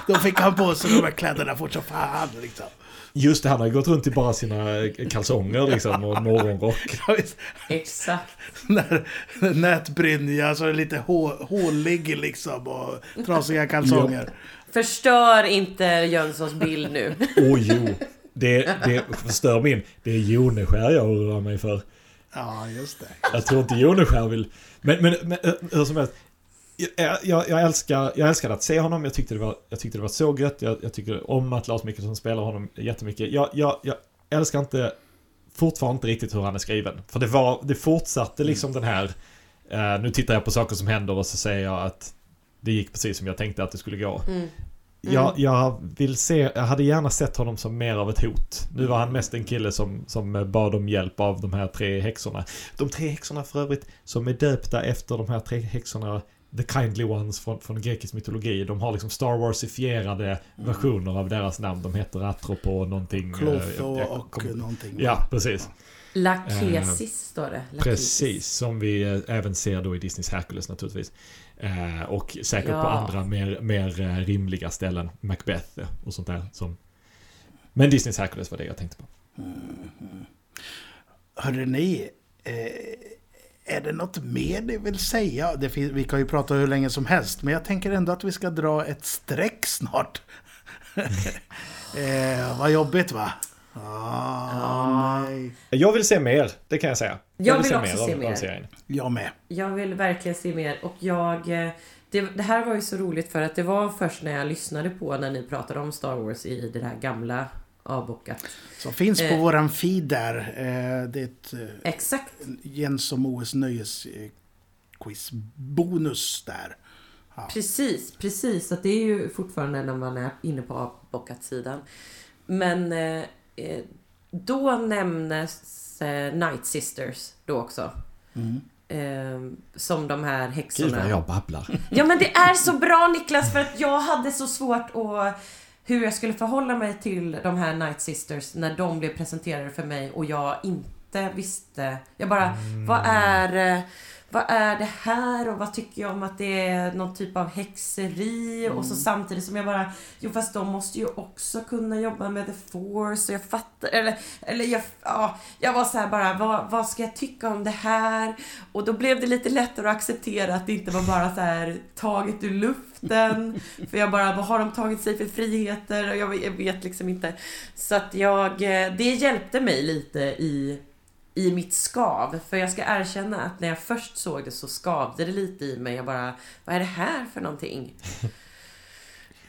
S1: då fick han på sig de här kläderna fort som fan. Liksom.
S2: Just det, han har gått runt i bara sina kalsonger liksom och <laughs> morgonrock. <laughs>
S1: Ja.
S3: Exakt.
S1: När nätbrynja så är det lite hå, hålig liksom och trasiga kalsonger.
S3: Förstör inte Jönssons bild nu.
S2: Åh jo. Det, det förstör min. Det är Joneskär jag oroar mig för.
S1: Ja, just det.
S2: Jag tror inte Joneskär vill... Men, men, men eh, hur som helst. Jag, jag, jag, älskar, jag älskar att se honom. Jag tyckte det var, jag tyckte det var så gött. Jag, jag tycker om att Lars Mikkelsen spelar honom jättemycket. Jag, jag, jag älskar inte fortfarande inte riktigt hur han är skriven. För det var, det fortsatte liksom den här... eh, nu tittar jag på saker som händer och så säger jag att det gick precis som jag tänkte att det skulle gå.
S3: Mm.
S2: Jag, jag vill se, jag hade gärna sett honom som mer av ett hot. Nu var han mest en kille som, som bad om hjälp av de här tre häxorna. De tre häxorna för övrigt, som är döpta efter de här tre häxorna The Kindly Ones från, från grekisk mytologi. De har liksom Star Warsifierade versioner av deras namn. De heter Atropo någonting. eh,
S1: Klotho och
S2: kommer-
S1: någonting.
S2: Ja, precis.
S3: Lakesis står det. Lakesis.
S2: Precis, som vi eh, även ser då i Disneys Hercules naturligtvis. Eh, och säkert på
S3: Ja.
S2: andra mer, mer eh, rimliga ställen. Macbeth eh, och sånt där. Som... Men Disneys Hercules var det jag tänkte på.
S1: Hörde ni, eh, är det något mer ni vill säga? Det fin- vi kan ju prata hur länge som helst, men jag tänker ändå att vi ska dra ett streck snart. <laughs> eh, vad jobbigt va? Ah, nej.
S2: Jag vill se mer, det kan jag säga.
S3: Jag vill också se
S2: av,
S3: mer.
S2: Av serien.
S1: Jag med.
S3: Jag vill verkligen se mer och jag... eh, Det, det här var ju så roligt för att det var först när jag lyssnade på när ni pratade om Star Wars i det här gamla avbockat.
S1: Som finns på
S3: Eh.
S1: våran feed där. Eh, det är ett eh,
S3: Exakt.
S1: Jens som OS nöjes eh, quiz bonus där.
S3: Precis, precis. Så det är ju fortfarande när man är inne på avbockat-sidan. Men eh, eh, då nämnes eh, Night Sisters då också. Eh, som de här
S2: Gud
S3: häxorna.
S2: vad jag babblar.
S3: Ja men det är så bra Niklas för att jag hade så svårt att hur jag skulle förhålla mig till de här Night Sisters när de blev presenterade för mig och jag inte visste. Jag bara, vad är vad är det här? Och vad tycker jag om att det är någon typ av häxeri? Och så samtidigt som jag bara, jo fast de måste ju också kunna jobba med the force. Och jag fattar, eller, eller jag, ja, jag var så bara, vad, vad ska jag tycka om det här? Och då blev det lite lättare att acceptera att det inte var bara så här taget ur luften. För jag bara, vad har de tagit sig för friheter? Och jag, vet liksom inte. Så att jag, eh, det hjälpte mig lite i i mitt skav. För jag ska erkänna att när jag först såg det så skavde det lite i mig. Jag bara, vad är det här för någonting? <laughs>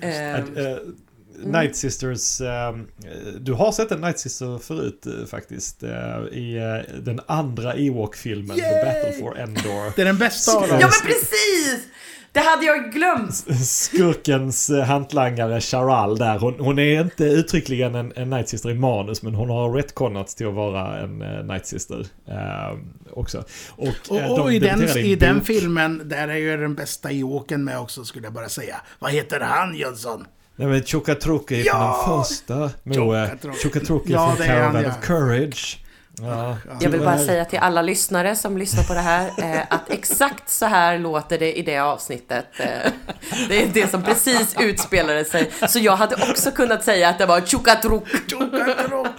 S3: Ehm,
S2: eh, Night Sisters, eh, du har sett en Night Sister förut faktiskt. I den andra Ewok-filmen, The! Battle for Endor.
S1: Det är den bästa av dem.
S3: ja men precis! Det hade jag glömt!
S2: Skurkens eh, hantlangare Charal där, hon, hon är inte uttryckligen en, en Night Sister i manus men hon har retconnats till att vara en uh, Night Sister eh, också. Och, eh,
S1: Och, och
S2: de
S1: i, den, i
S2: en
S1: den filmen, där är ju den bästa Ewoken med också skulle jag bara säga. Vad heter han Jönsson?
S2: Nej men Chokatruke är
S1: Ja!
S2: från den första. Moe.
S1: Chokatruke Ja,
S2: från Caravan of Courage. Ja,
S3: Jag vill bara säga till alla lyssnare som lyssnar på det här eh, att exakt så här låter det i det avsnittet. Eh, det är det som precis utspelade sig. Så jag hade också kunnat säga att det var Chukatruk.
S1: Chokatrok.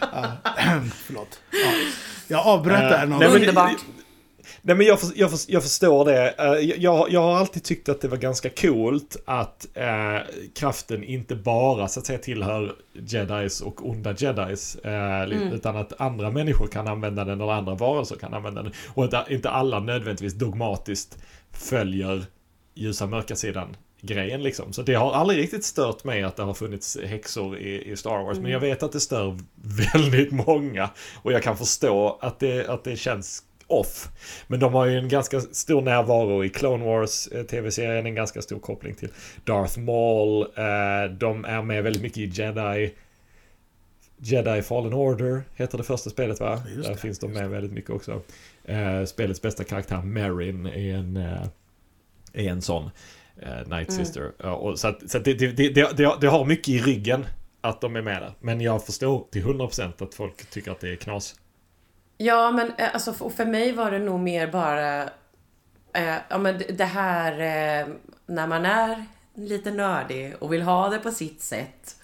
S1: ja, <clears throat> förlåt. Ja. Jag avbröt där någon
S3: Underbart.
S2: Nej men jag, för, jag, för, jag förstår det. Eh, Jag, jag har alltid tyckt att det var ganska coolt att eh, kraften inte bara så att säga tillhör jedis och onda jedis. Eh, li- Utan att andra människor kan använda den eller andra varelser kan använda den. Och att inte alla nödvändigtvis dogmatiskt följer ljusa mörka sidan grejen liksom. Så det har aldrig riktigt stört mig att det har funnits häxor i, i Star Wars. Men jag vet att det stör väldigt många. Och jag kan förstå att det, att det känns off. Men de har ju en ganska stor närvaro i Clone Wars eh, tv-serien, en ganska stor koppling till Darth Maul. Eh, de är med väldigt mycket i Jedi. Jedi Fallen Order heter det första spelet va?
S1: Just
S2: Där
S1: det,
S2: finns de med väldigt mycket också. Eh, spelets bästa karaktär, Marin, är en, eh, är en sån. Eh, Night Sister. Ja, och så att, så att det, det, det, det, det har mycket i ryggen att de är med där. Men jag förstår till 100% att folk tycker att det är knas.
S3: Ja, men eh, alltså, för, och för mig var det nog mer bara... Eh, ja, men det- det här eh, när man är lite nördig och vill ha det på sitt sätt.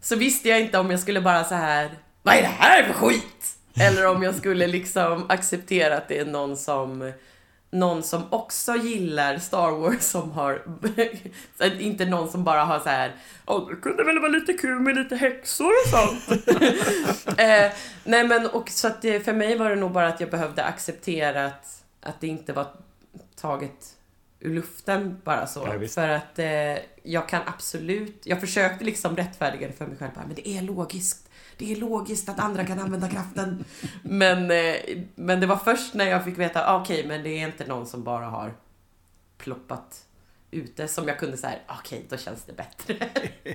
S3: Så visste jag inte om jag skulle bara så här... Vad är det här för skit? Eller om jag skulle liksom acceptera att det är någon som... Någon som också gillar Star Wars som har... <laughs> inte någon som bara har så här... oh, det kunde väl vara lite kul med lite häxor och sånt. <laughs> eh, nej men och så att det, för mig var det nog bara att jag behövde acceptera att, att det inte var taget ur luften bara så.
S2: Ja,
S3: för att eh, jag kan absolut, jag försökte liksom rättfärdiga det för mig själv. Bara, men det är logiskt. Det är logiskt att andra kan använda kraften. <laughs> men, eh, men det var först när jag fick veta, ah, okej men det är inte någon som bara har ploppat ute som jag kunde säga, okej då känns det bättre. <laughs>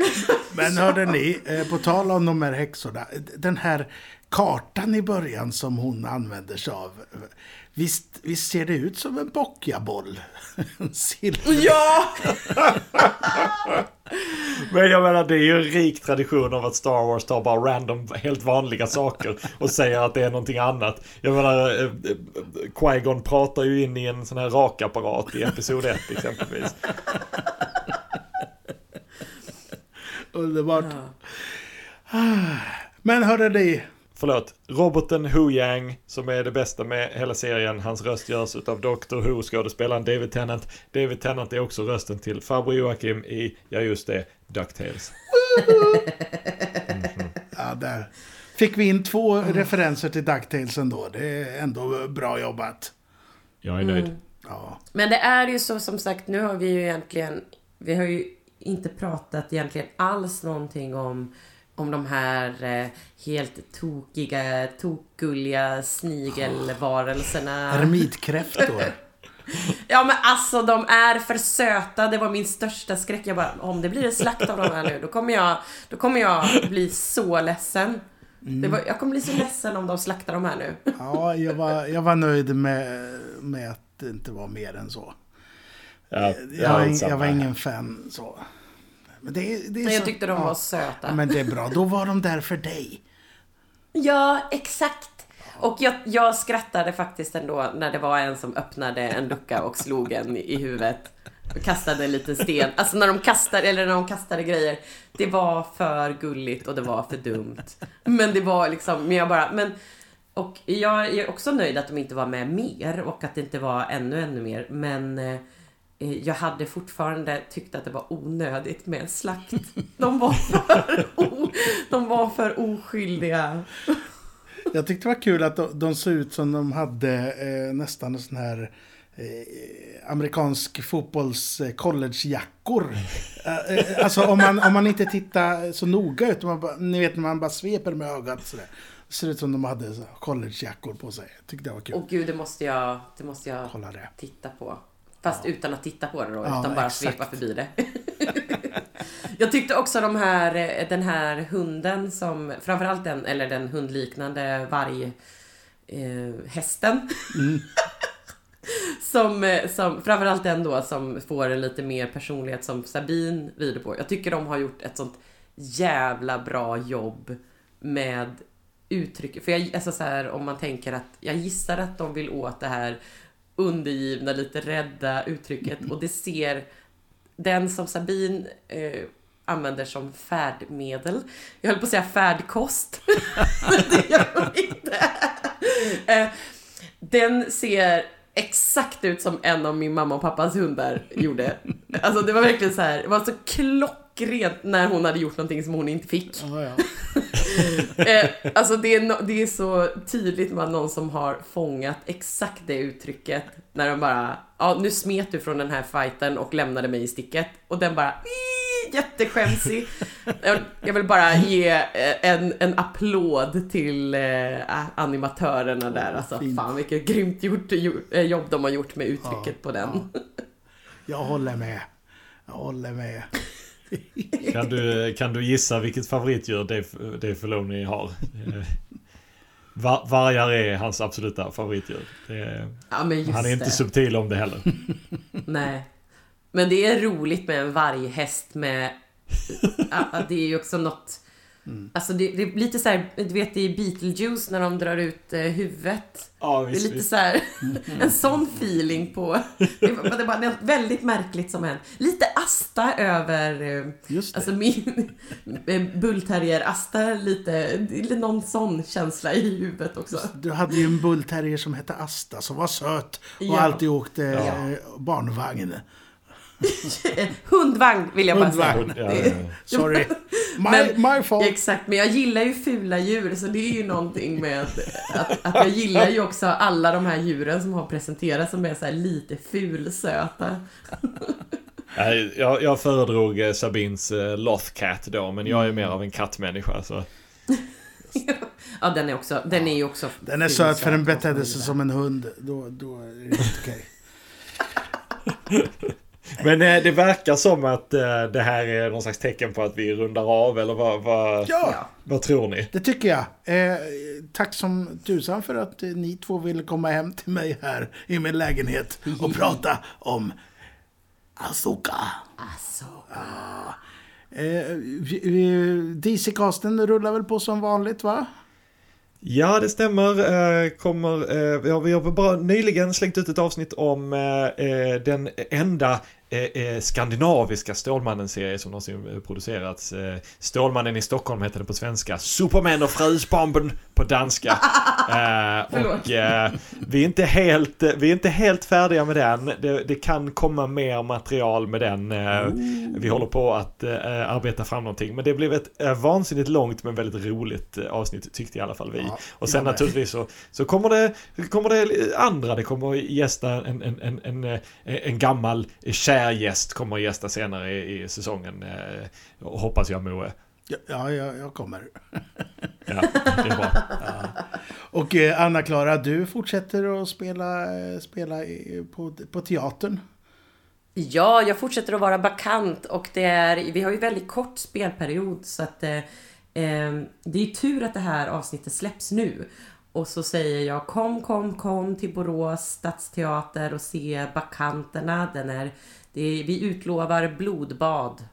S3: <laughs>
S1: Men hörde ni, eh, på tal om de här häxorna. Den här kartan i början som hon använder sig av. Visst, visst ser det ut som en bockjaboll? <laughs> En silver.
S3: ja! <laughs>
S2: Men jag menar det är ju en rik tradition av att Star Wars tar bara random, helt vanliga saker och säger att det är någonting annat. Jag menar, eh, eh, Qui-Gon pratar ju in i en sån här rakapparat i Episod 1 exempelvis. <laughs>
S1: Underbart. Men hörde ni,
S2: Förlåt, roboten Hu Yang som är det bästa med hela serien. Hans röst görs av Dr. Who skådespelaren David Tennant. David Tennant är också rösten till farbror Joakim i, ja just det, DuckTales. <laughs>
S1: ja, där fick vi in två referenser till DuckTales ändå. Det är ändå bra jobbat.
S2: Jag är nöjd.
S1: Ja.
S3: Men det är ju så som sagt, nu har vi ju egentligen, vi har ju inte pratat egentligen alls någonting om, om de här eh, helt tokiga, tokgulliga snigelvarelserna. <gasps>
S1: Ermitkräftor. <laughs>
S3: Ja men alltså de är för söta, det var min största skräck. Jag bara, om det blir en slakt av de här nu, då kommer jag, då kommer jag bli så ledsen. Det var, jag kommer bli så ledsen om de slaktar de här nu. <laughs>
S1: Ja, jag var, jag var nöjd med, med att det inte var mer än så.
S2: Ja,
S1: Jag, var,
S2: samma
S1: jag var ingen fan så. Men det, är- det är
S3: jag
S1: så-
S3: tyckte de
S1: ja.
S3: var
S1: Ja,
S3: söta.
S1: men det är bra. Då var de där för dig.
S3: Ja, exakt. Och jag, jag skrattade faktiskt ändå när det var en som öppnade en lucka och slog en i huvudet. Och kastade en liten sten. Alltså när de kastade, eller när de kastade grejer. Det var för gulligt och det var för dumt. Men det var liksom, men jag bara, men och jag är också nöjd att de inte var med mer och att det inte var ännu, ännu mer. Men eh, jag hade fortfarande tyckt att det var onödigt med en slakt. De var för, o, de var för oskyldiga.
S1: Jag tyckte det var kul att de, de såg ut som de hade eh, nästan en sån här eh, amerikansk fotbolls eh, collegejackor. Eh, eh, alltså om man, om man inte tittar så noga ut, man bara, ni vet när man bara sveper med ögat sådär. Ser ut som de hade collegejackor på sig. Tyckte det var kul.
S3: Och gud, det måste jag, det måste jag
S1: Kolla det.
S3: titta på. Fast utan att titta på det då,
S1: Ja,
S3: utan bara
S1: exakt.
S3: svepa förbi det. <laughs> jag tyckte också de här, eh, den här hunden som, framförallt den, eller den hundliknande varg eh, hästen. <laughs> som, eh, som, framförallt den då som får en lite mer personlighet som Sabine rider på. Jag tycker de har gjort ett sånt jävla bra jobb med uttryck. För jag, alltså så här, om man tänker att, jag gissar att de vill åt det här undergivna, lite rädda uttrycket och det ser den som Sabine eh, använder som färdmedel. Jag höll på att säga färdkost. Men <laughs> det gör hon inte. Eh, den ser exakt ut som en av min mamma och pappas hundar gjorde. Alltså det var verkligen så här, det var så klockrent när hon hade gjort någonting som hon inte fick.
S1: Ja, ja. <laughs>
S3: Eh, alltså det är, no- det är så tydligt med någon som har fångat exakt det uttrycket. När de bara, ja nu smet du från den här fighten och lämnade mig i sticket. Och den bara, jätteskämsig. <laughs> Jag, vill bara ge eh, en, en applåd till eh, animatörerna där. Alltså
S1: fint.
S3: fan vilket grymt gjort, jo- jobb de har gjort med uttrycket på den.
S1: Jag håller med. Jag håller med. <laughs>
S2: Kan du, kan du gissa vilket favoritdjur Dave, Dave Filoni har? Eh, Va, vargar är hans absoluta favoritdjur. Är,
S3: Ja
S2: han är inte
S3: det.
S2: subtil om det heller. <laughs>
S3: Nej. Men det är roligt med en varghäst med... <laughs> Ja, det är ju också något... Alltså det, det är lite så här, du vet i Beetlejuice när de drar ut eh, huvudet.
S2: Ja,
S3: Det är lite så här, en sån feeling på... Det är, det bara något väldigt märkligt som händer. Lite Asta över... eh,
S1: Just det.
S3: Alltså min bullterrier-Asta lite, är någon sån känsla i huvudet också.
S1: Du hade ju en bullterrier som hette Asta som var söt och
S3: Ja.
S1: alltid åkte
S3: Ja.
S1: barnvagn. <laughs>
S3: Hundvagn vill jag bara
S1: Hundvagn.
S3: säga.
S2: Ja, ja, ja.
S1: Sorry. <laughs> My,
S3: Men-
S1: my fault.
S3: Exakt, men jag gillar ju fula djur så det är ju någonting med att, att jag gillar ju också alla de här djuren som har presenterats som är så här lite fulsöta. <laughs>
S2: Nej, Jag, jag föredrog eh, Sabins eh, Lothcat då, men jag är mer av en kattmänniska. Så.
S3: Ja, den är också, den är ju också
S1: Den är söt för den betedde sig som en hund. Då, då är det inte okej.
S2: Men eh, det verkar som att eh, det här är någon slags tecken på att vi rundar av, eller vad, vad,
S1: Ja,
S2: vad tror ni?
S1: det tycker jag. Eh, tack som tusan för att eh, ni två ville komma hem till mig här i min lägenhet och prata om Asoka.
S3: Alltså,
S1: Eh, DC-casten rullar väl på som vanligt va?
S2: Ja, det stämmer. Eh, kommer, eh, ja, vi har bara nyligen slängt ut ett avsnitt om den enda Eh, eh, skandinaviska Stålmannen-serie som någonsin eh, producerats. Eh, Stålmannen i Stockholm heter det på svenska. Superman och Frusbomben på danska. <laughs> Eh, och eh, vi, är inte helt, eh, vi är inte helt färdiga med den. Det, det kan komma mer material med den. Eh, vi håller på att eh, arbeta fram någonting. Men det blev ett vansinnigt långt men väldigt roligt avsnitt tyckte i alla fall vi.
S1: Ja,
S2: och sen naturligtvis så, så kommer, det, kommer det andra. Det kommer gästa en, en, en, en, en gammal kär gäst kommer att gästa senare i, i säsongen. Hoppas jag Moe.
S1: Ja, ja jag, jag kommer.
S2: Ja, det är bra. <laughs>
S1: Och eh, Anna-Klara, du fortsätter att spela, eh, spela i, på, på teatern.
S3: Ja, jag fortsätter att vara bakant och det är, vi har ju väldigt kort spelperiod så att eh, eh, det är tur att det här avsnittet släpps nu. Och så säger jag kom, kom, kom till Borås stadsteater och se Bakanterna. Den är, är, vi utlovar blodbad.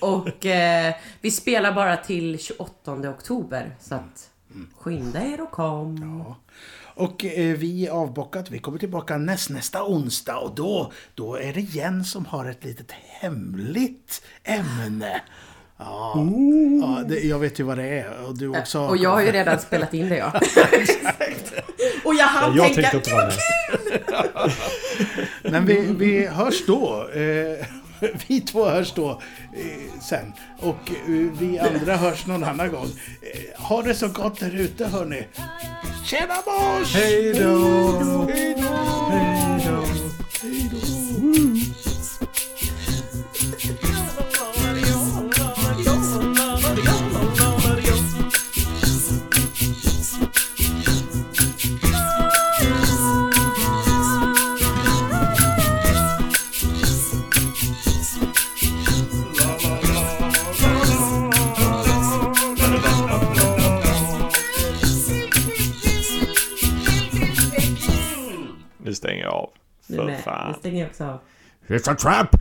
S3: och eh, vi spelar bara till 28 oktober så att Skynda er och kom.
S1: Ja. Och eh, vi är avbockat. Vi kommer tillbaka näst, nästa onsdag och då, då är det Jens som har ett litet hemligt ämne. Ja, ja det, jag vet ju vad det är. Och du också.
S3: Och jag har ju redan spelat in det ja. <laughs> och jag hann
S2: Jag
S3: tänka,
S2: inte vara med.
S1: Men vi, vi hörs då. Eh, <laughs> vi två hörs då eh, sen. Och eh, vi andra hörs någon annan gång. Eh, ha det så gott där ute hörni. Tjena mors!
S2: Hej då! Hej då! Nu stänger jag av. För
S3: med. Nu
S2: fan.
S3: stänger också av.
S4: It's a trap!